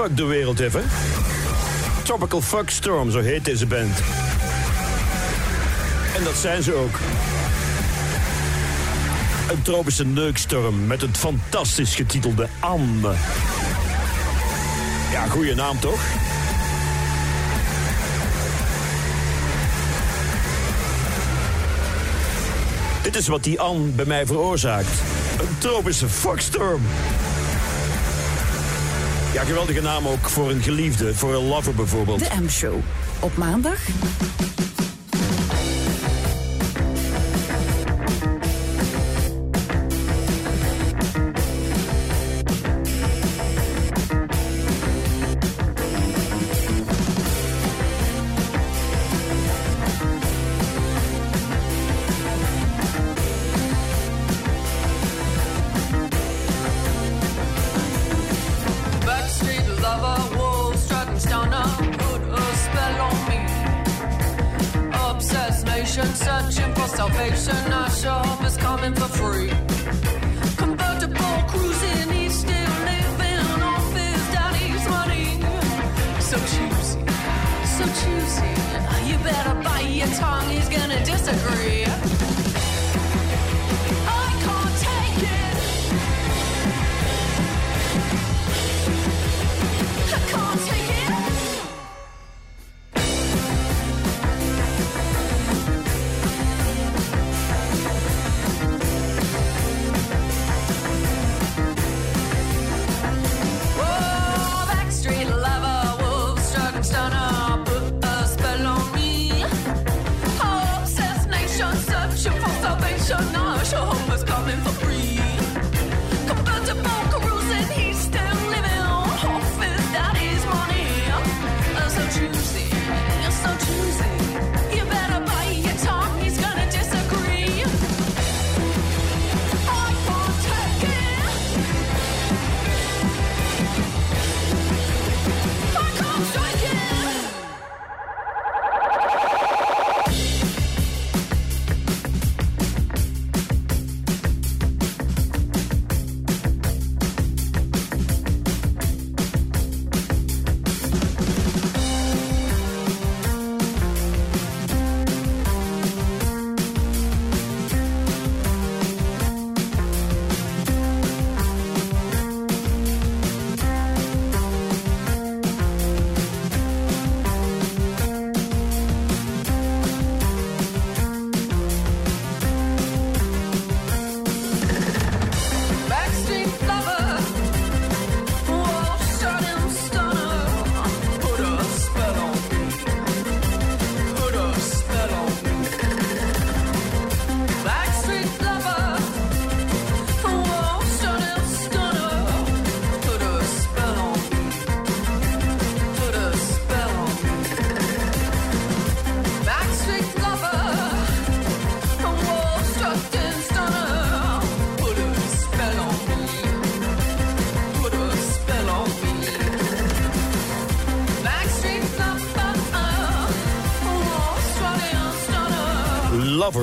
de wereld even. Tropical Fuck Storm, zo heet deze band. En dat zijn ze ook. Een tropische neukstorm met het fantastisch getitelde Anne. Ja, goede naam toch? Dit is wat die Anne bij mij veroorzaakt. Een tropische fuckstorm. Ja, geweldige naam ook voor een geliefde, voor een lover bijvoorbeeld. de M-show. Op maandag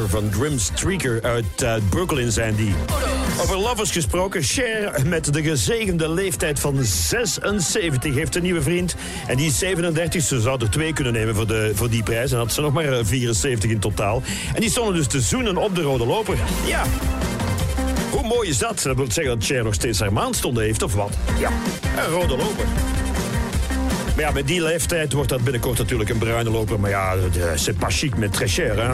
van Grim Streaker uit eh, Brooklyn zijn die. Over lovers gesproken, Cher met de gezegende leeftijd van 76 heeft een nieuwe vriend. En die is 37, ze zou er twee kunnen nemen voor, de, voor die prijs. En had ze nog maar eh, 74 in totaal. En die stonden dus te zoenen op de rode loper. Ja. Hoe mooi is dat? Dat wil zeggen dat Cher nog steeds haar maandstonden heeft, of wat? Ja, een rode loper. Maar ja, met die leeftijd wordt dat binnenkort natuurlijk een bruine loper. Maar ja, c'est pas chic met très cher, hè?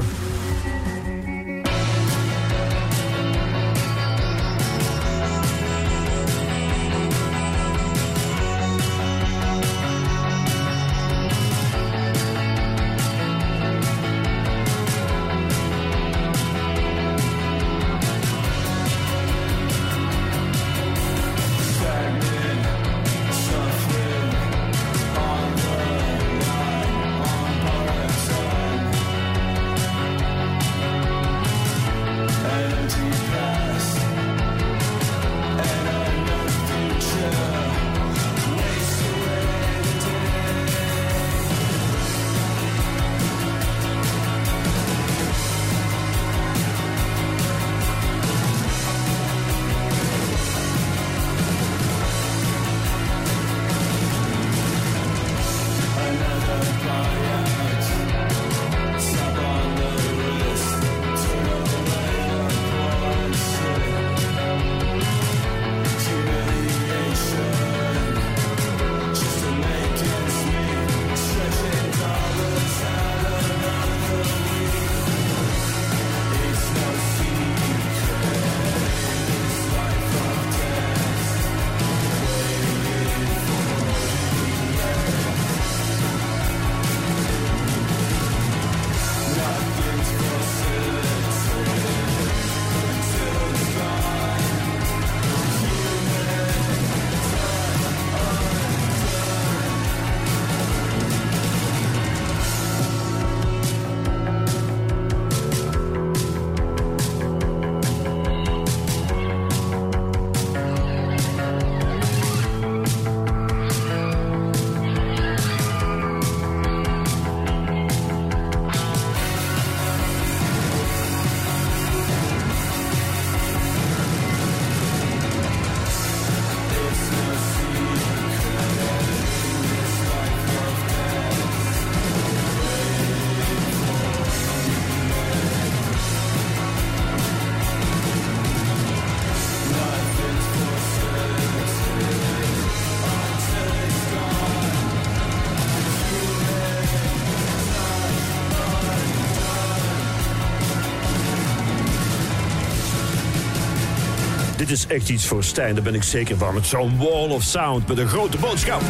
Dit is echt iets voor Stijn, daar ben ik zeker van. Met zo'n wall of sound met een grote boodschap.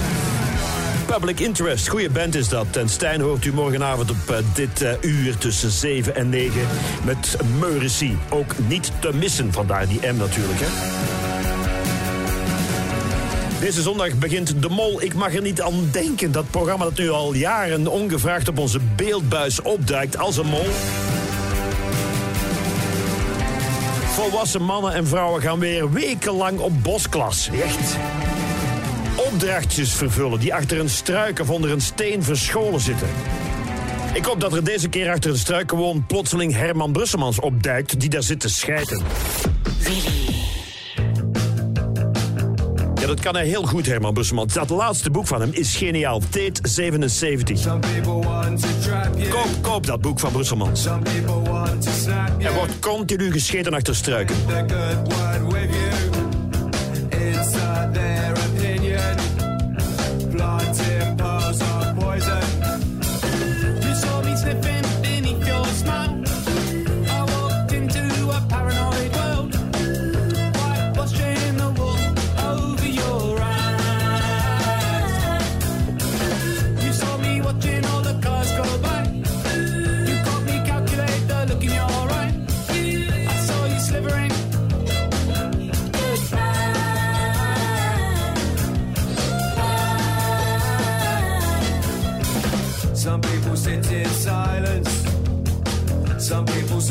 Public Interest, goede band is dat. En Stijn hoort u morgenavond op eh, dit eh, uur tussen 7 en 9 met Meuricy. Ook niet te missen, vandaar die M natuurlijk, hè. Deze zondag begint De Mol. Ik mag er niet aan denken. Dat programma dat nu al jaren ongevraagd op onze beeldbuis opduikt als een mol. Volwassen mannen en vrouwen gaan weer wekenlang op bosklas. Echt. Opdrachtjes vervullen die achter een struik of onder een steen verscholen zitten. Ik hoop dat er deze keer achter een struik gewoon plotseling Herman Brusselmans opduikt... die daar zit te schijten. Dat kan hij heel goed, Herman Brusselmans. Dat laatste boek van hem is geniaal. Teet 77. Koop, koop dat boek van Brusselmans. Er wordt continu gescheten achter struiken.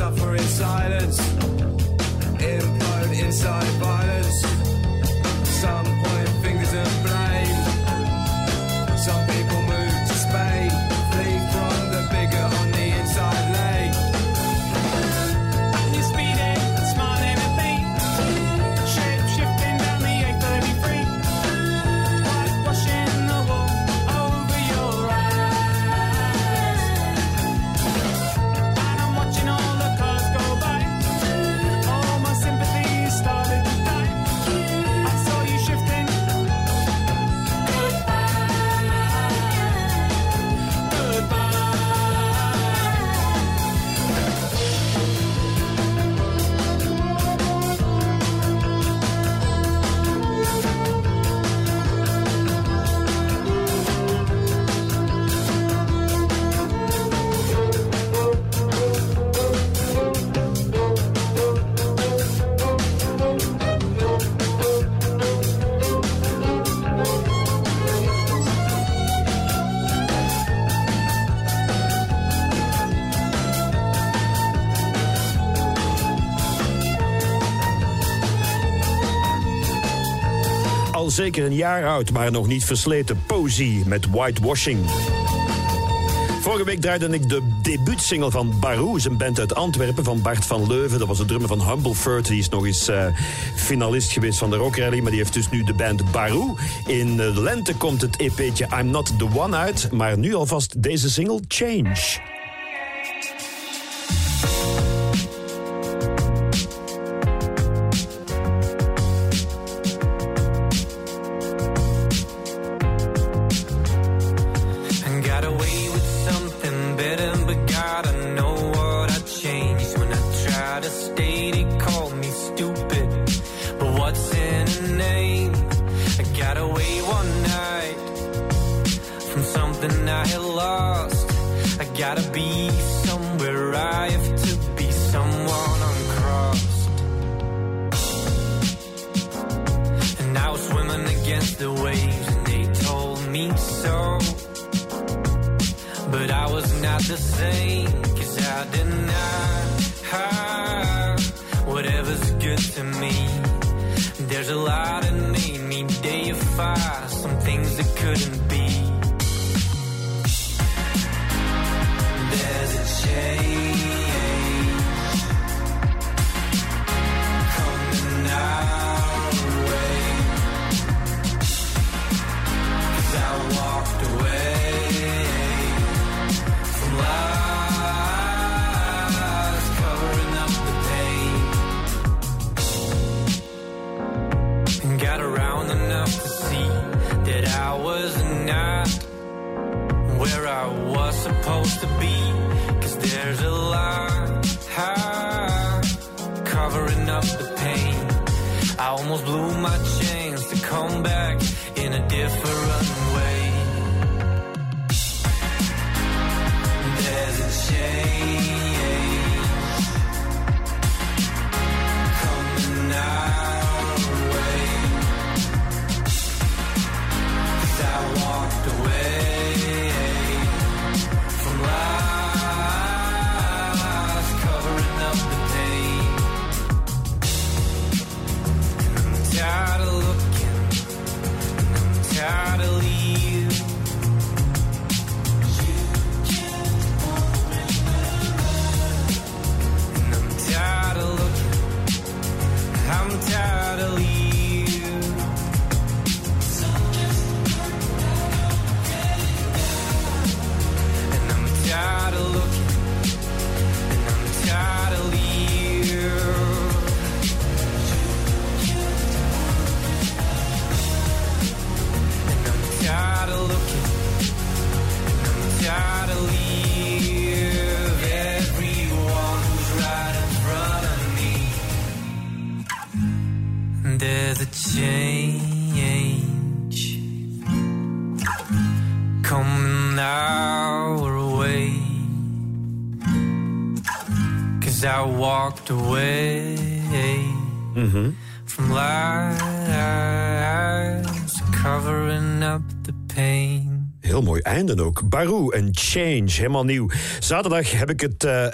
Suffer in silence. Implode inside een jaar oud, maar nog niet versleten. Posy met Whitewashing. Vorige week draaide ik de debuutsingle van Barou, een band uit Antwerpen van Bart van Leuven. Dat was de drummer van Humbleford. Die is nog eens eh, finalist geweest van de Rock Rally, maar die heeft dus nu de band Barou. In eh, de lente komt het EP'tje I'm Not The One uit, maar nu alvast deze single Change. Barou en Change, helemaal nieuw. Zaterdag heb ik het eh,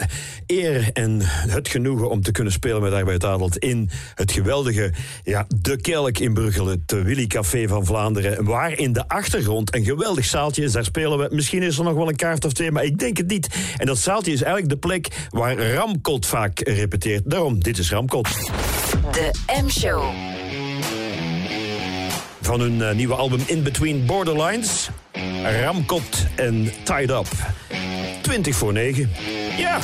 eer en het genoegen om te kunnen spelen met Arbeid Adelt in het geweldige, ja, De Kelk in Bruggel, het eh, Willy Café van Vlaanderen. Waar in de achtergrond een geweldig zaaltje is. Daar spelen we, misschien is er nog wel een kaart of twee, maar ik denk het niet. En dat zaaltje is eigenlijk de plek waar Ramkot vaak repeteert. Daarom, dit is Ramkot. De M-show. Van hun eh, nieuwe album In Between Borderlines. Ramkot en Tied Up. 20 voor 9. Ja.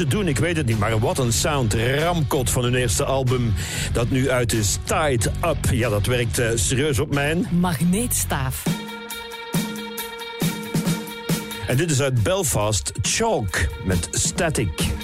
Ze doen, ik weet het niet. Maar wat een sound. Ramkot van hun eerste album. Dat nu uit is. Tied Up. Ja, dat werkt eh, serieus op mijn. Magneetstaaf. En dit is uit Belfast. Chalk met Static.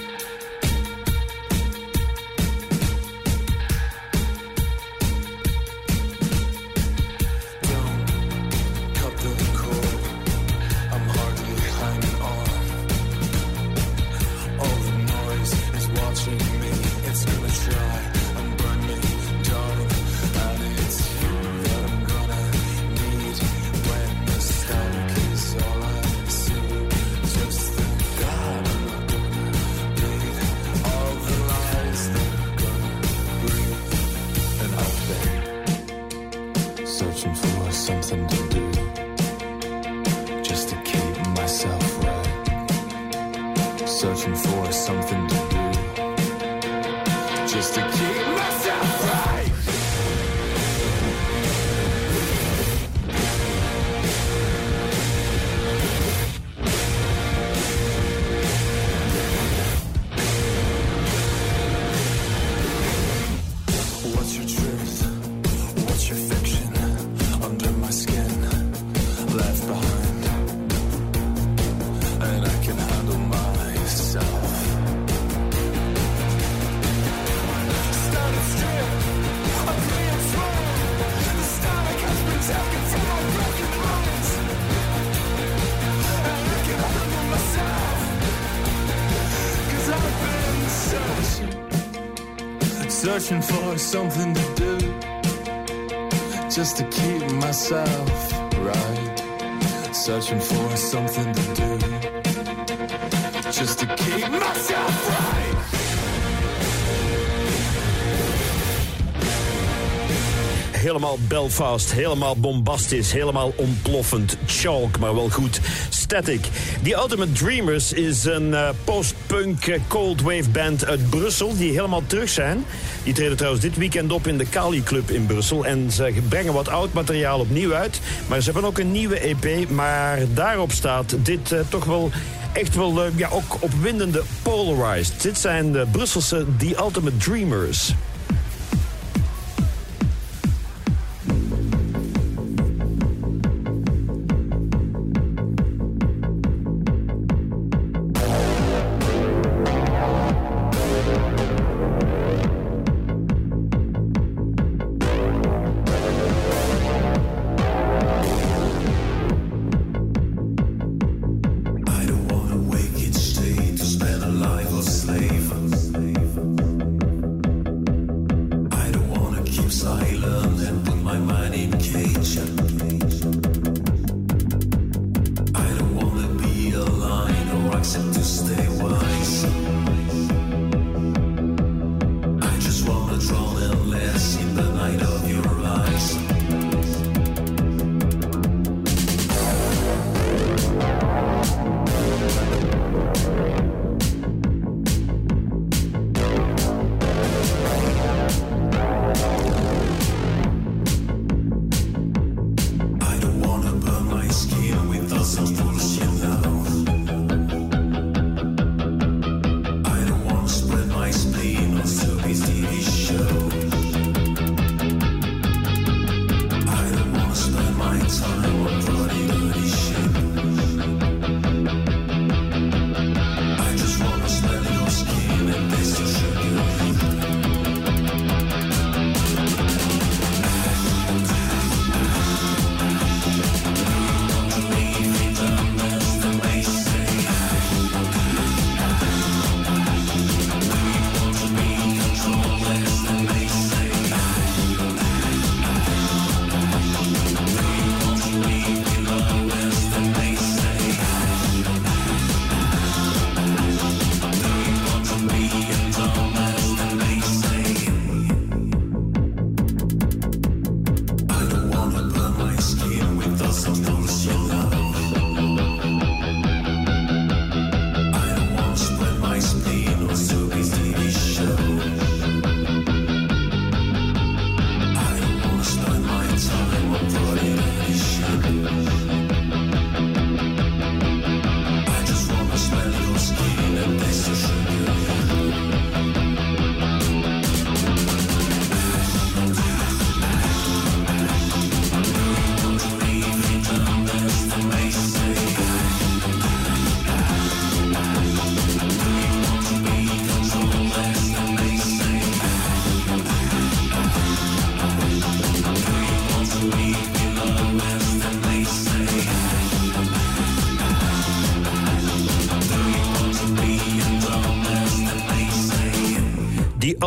Searching for something to do just to keep myself right searching for something to do just to keep myself right Helemaal Belfast, helemaal bombastisch, helemaal ontploffend. Chalk, maar wel goed. Static. The Ultimate Dreamers is een eh, post-punk eh, cold wave band uit Brussel die helemaal terug zijn. Die treden trouwens dit weekend op in de Kali Club in Brussel. En ze brengen wat oud materiaal opnieuw uit. Maar ze hebben ook een nieuwe EP. Maar daarop staat dit eh, toch wel echt wel eh, ja, ook opwindende Polarized. Dit zijn de Brusselse The Ultimate Dreamers.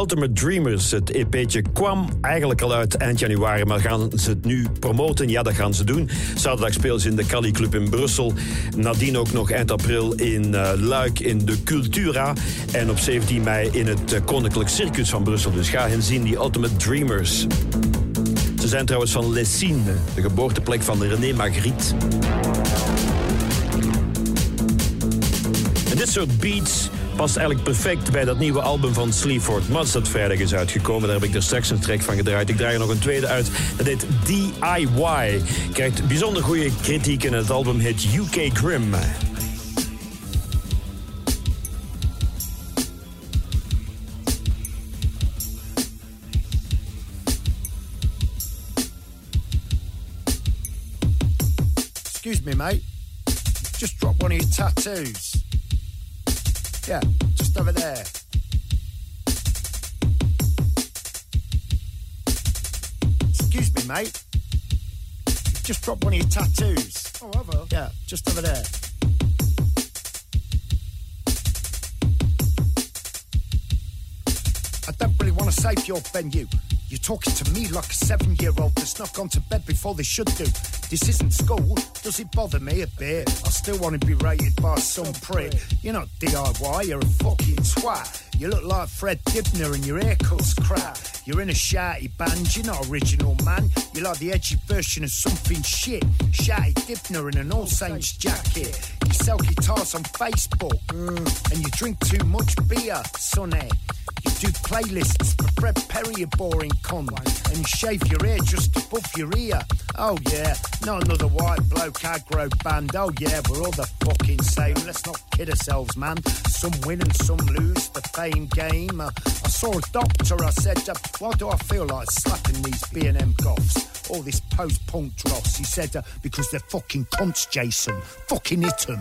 Ultimate Dreamers, het EP'tje, kwam eigenlijk al uit eind januari. Maar gaan ze het nu promoten? Ja, dat gaan ze doen. Zaterdag spelen ze in de Cali Club in Brussel. Nadien ook nog eind april in eh, Luik in de Cultura. En op 17 mei in het eh, Koninklijk Circus van Brussel. Dus ga hen zien, die Ultimate Dreamers. Ze zijn trouwens van Lessines, de geboorteplek van René Magritte. Een dit soort beats past eigenlijk perfect bij dat nieuwe album van Sleaford Mods dat vrijdag is uitgekomen. Daar heb ik er straks een track van gedraaid. Ik draai er nog een tweede uit. Dat heet DIY. Krijgt bijzonder goede kritiek en het album heet UK Grim. Excuse me, mate. Just drop one of your tattoos. Yeah, just over there. Excuse me, mate. Just drop one of your tattoos. Oh, have I? Yeah, just over there. I don't really want to save your venue. You're talking to me like a seven year old that's not gone to bed before they should do. This isn't school. Does it bother me a bit? I still want to be rated by some prick. You're not DIY, you're a fucking twat. You look like Fred Dibner and your haircut's crap. You're in a shouty band, you're not original, man. You're like the edgy version of something shit. Shouty Dibner in an All Saints jacket. You sell guitars on Facebook. Mm. And you drink too much beer, sonny. You do playlists for Fred Perry, a boring con. And you shave your ear just above your ear. Oh yeah, not another white bloke aggro band. Oh yeah, we're all the fucking same. Let's not kid ourselves, man. Some win and some lose, the fame game. Uh, I saw a doctor, I said, uh, why do I feel like slapping these B&M goths? All this post-punk dross. He said, uh, because they're fucking cunts, Jason. Fucking hit 'em.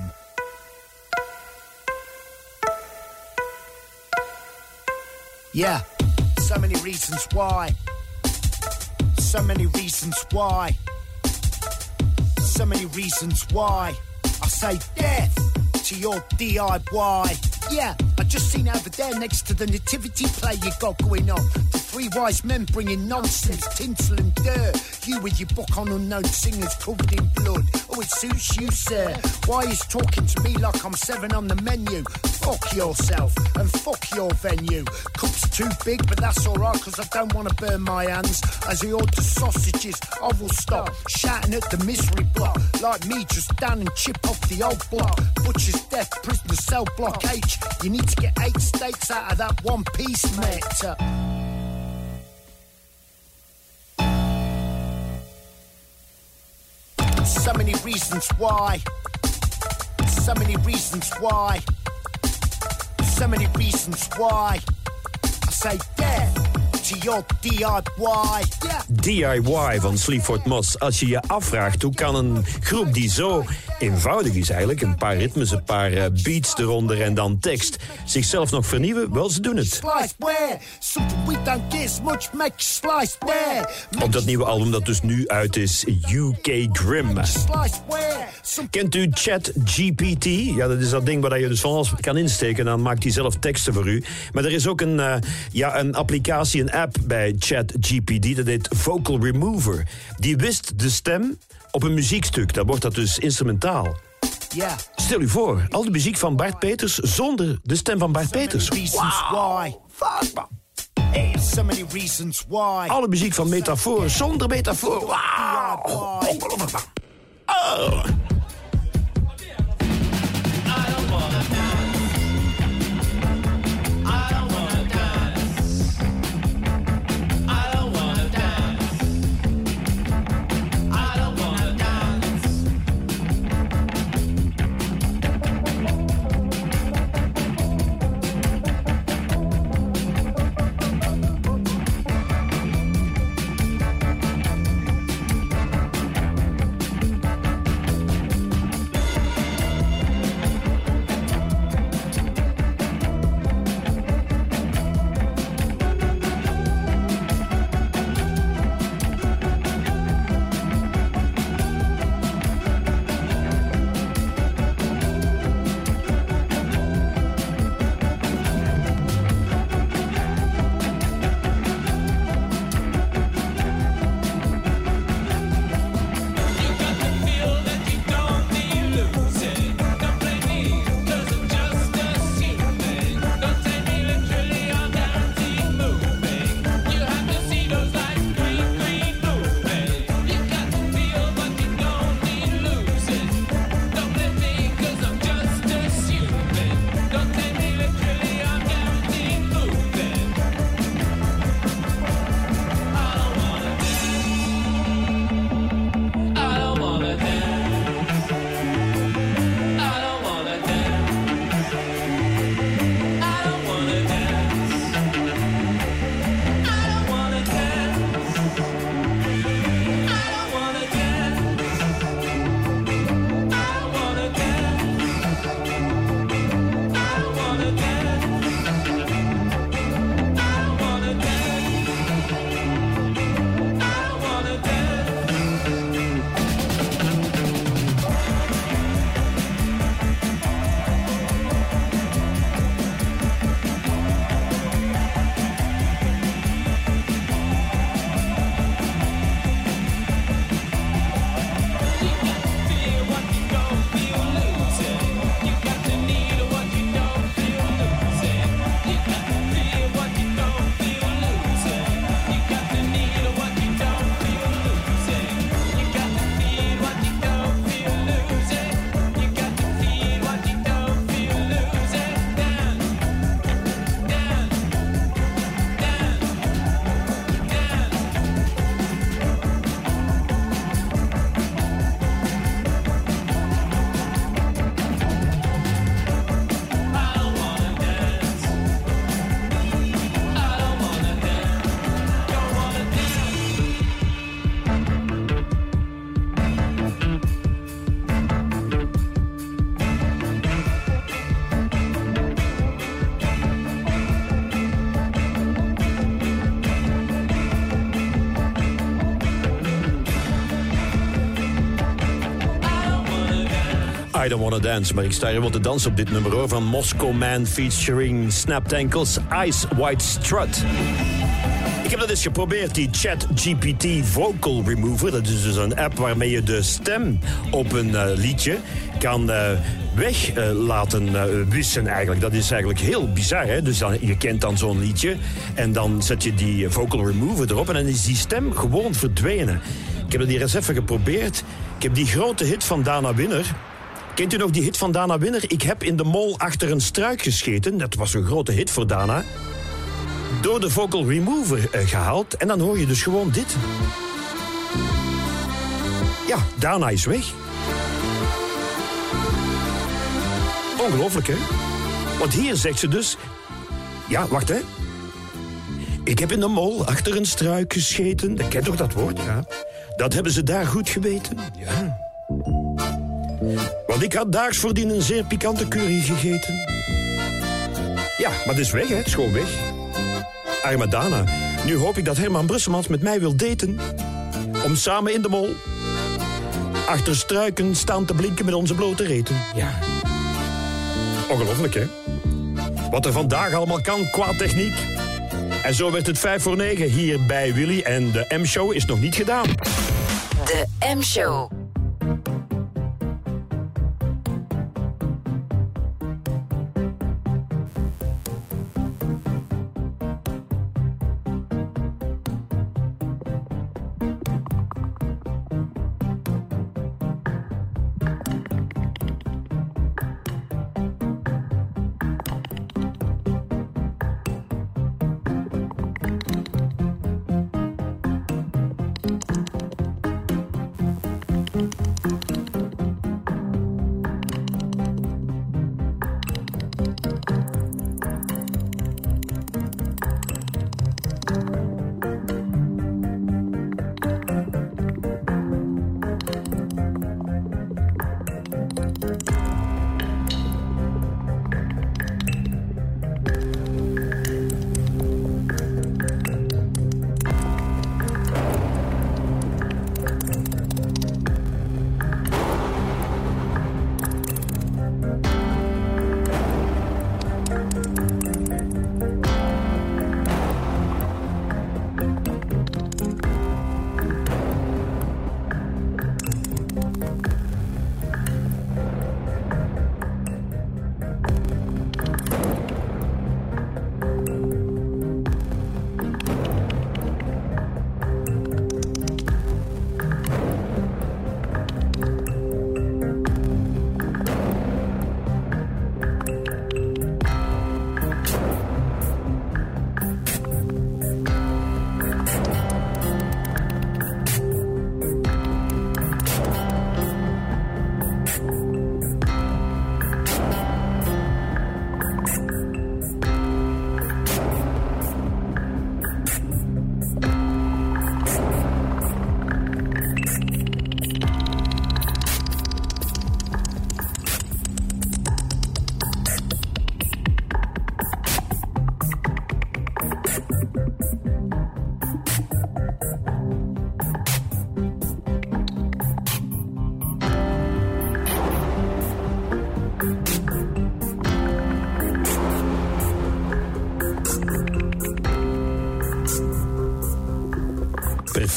Yeah, so many reasons why. So many reasons why. So many reasons why. I say death to your DIY. Yeah, I just seen over there next to the nativity play you got going on. Three wise men bringing nonsense, tinsel and dirt. You with your book on unknown singers covered in blood. Oh, it suits you, sir. Why is talking to me like I'm seven on the menu? Fuck yourself and fuck your venue. Cup's too big, but that's alright, cause I don't want to burn my hands. As I order sausages, I will stop shouting at the misery block. Like me, just down and chip off the old block. Butcher's death, prisoner cell block H. You need to get eight steaks out of that one piece, mate. So many reasons why. So many reasons why. So many reasons why. I say death DIY. Yeah. DIY van Sleaford Moss. Als je je afvraagt hoe kan een groep die zo eenvoudig is eigenlijk... een paar ritmes, een paar eh, beats eronder en dan tekst... zichzelf nog vernieuwen, wel, ze doen het. Op dat nieuwe album dat dus nu uit is, UK Grim. Kent u ChatGPT? Ja, dat is dat ding waar je dus van alles kan insteken... en dan maakt hij zelf teksten voor u. Maar er is ook een, eh, ja, een applicatie, een app bij ChatGPT... dat heet Vocal Remover. Die wist de stem op een muziekstuk. Dan wordt dat dus instrumentaal. yeah. Stel u voor, al de muziek van Bart Peters zonder de stem van Bart Peters. Alle muziek van metafoor zonder metafoor. Wauw. I Don't Wanna Dance. Maar ik sta hier wel te dansen op dit nummer. Van Moscow Man featuring Snapped Ankles, Ice White Strut. Ik heb dat eens geprobeerd, die ChatGPT Vocal Remover. Dat is dus een app waarmee je de stem op een eh, liedje kan uh, weg eh, laten wissen eigenlijk. Dat is eigenlijk heel bizar. Hè? Dus dan, je kent dan zo'n liedje en dan zet je die Vocal Remover erop... en dan is die stem gewoon verdwenen. Ik heb dat hier eens even geprobeerd. Ik heb die grote hit van Dana Winner... Kent u nog die hit van Dana Winner? Ik heb in de mol achter een struik gescheten. Dat was een grote hit voor Dana door de vocal remover eh, gehaald. En dan hoor je dus gewoon dit. Ja, daarna is weg. Ongelooflijk, hè? Want hier zegt ze dus... Ja, wacht, hè. Ik heb in de mol achter een struik gescheten. Dat kent toch dat woord, ja? Dat hebben ze daar goed geweten, ja. Want ik had daags voordien een zeer pikante curry gegeten. Ja, maar het is weg, hè. Het is gewoon weg. Arme Dana. Nu hoop ik dat Herman Brusselmans met mij wil daten. Om samen in de mol achter struiken staan te blinken met onze blote reten. Ja. Ongelooflijk, hè? Wat er vandaag allemaal kan qua techniek. En zo werd het 5 voor 9 hier bij Willy. En de M-show is nog niet gedaan. De M-show.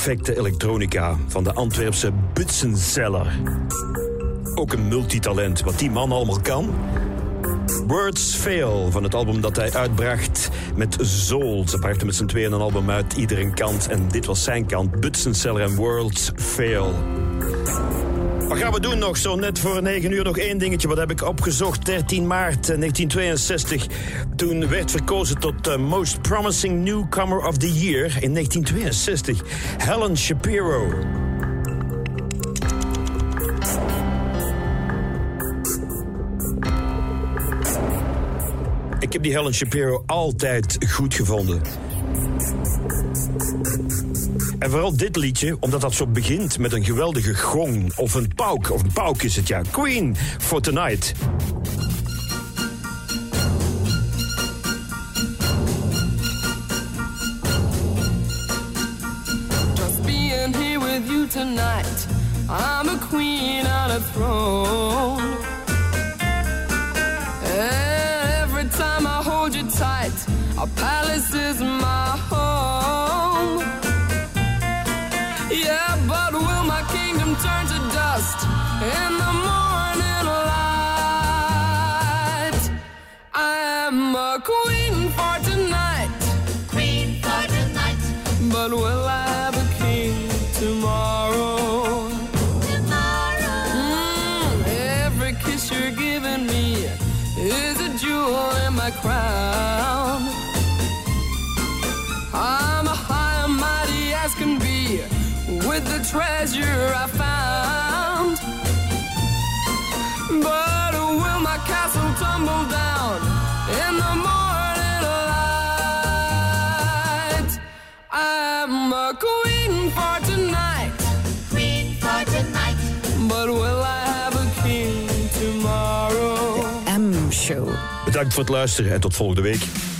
Perfecte elektronica van de Antwerpse Butsenseller. Ook een multitalent, wat die man allemaal kan. Words Fail, van het album dat hij uitbracht met Zool. Ze brachten met z'n tweeën een album uit, iedere kant. En dit was zijn kant, Butsenseller en Words Fail. Wat gaan we doen nog? Zo net voor 9 uur nog één dingetje. Wat heb ik opgezocht? 13 maart 1962. Toen werd verkozen tot de Most Promising Newcomer of the Year in 1962. Helen Shapiro. Ik heb die Helen Shapiro altijd goed gevonden. En vooral dit liedje, omdat dat zo begint met een geweldige gong of een pauk. Of een pauk is het ja. Queen for Tonight. Treasure I found. But will my castle tumble down in the morning light? I'm a queen for tonight. Queen for tonight. But will I have a king tomorrow? M-show. Bedankt voor het luisteren en tot volgende week.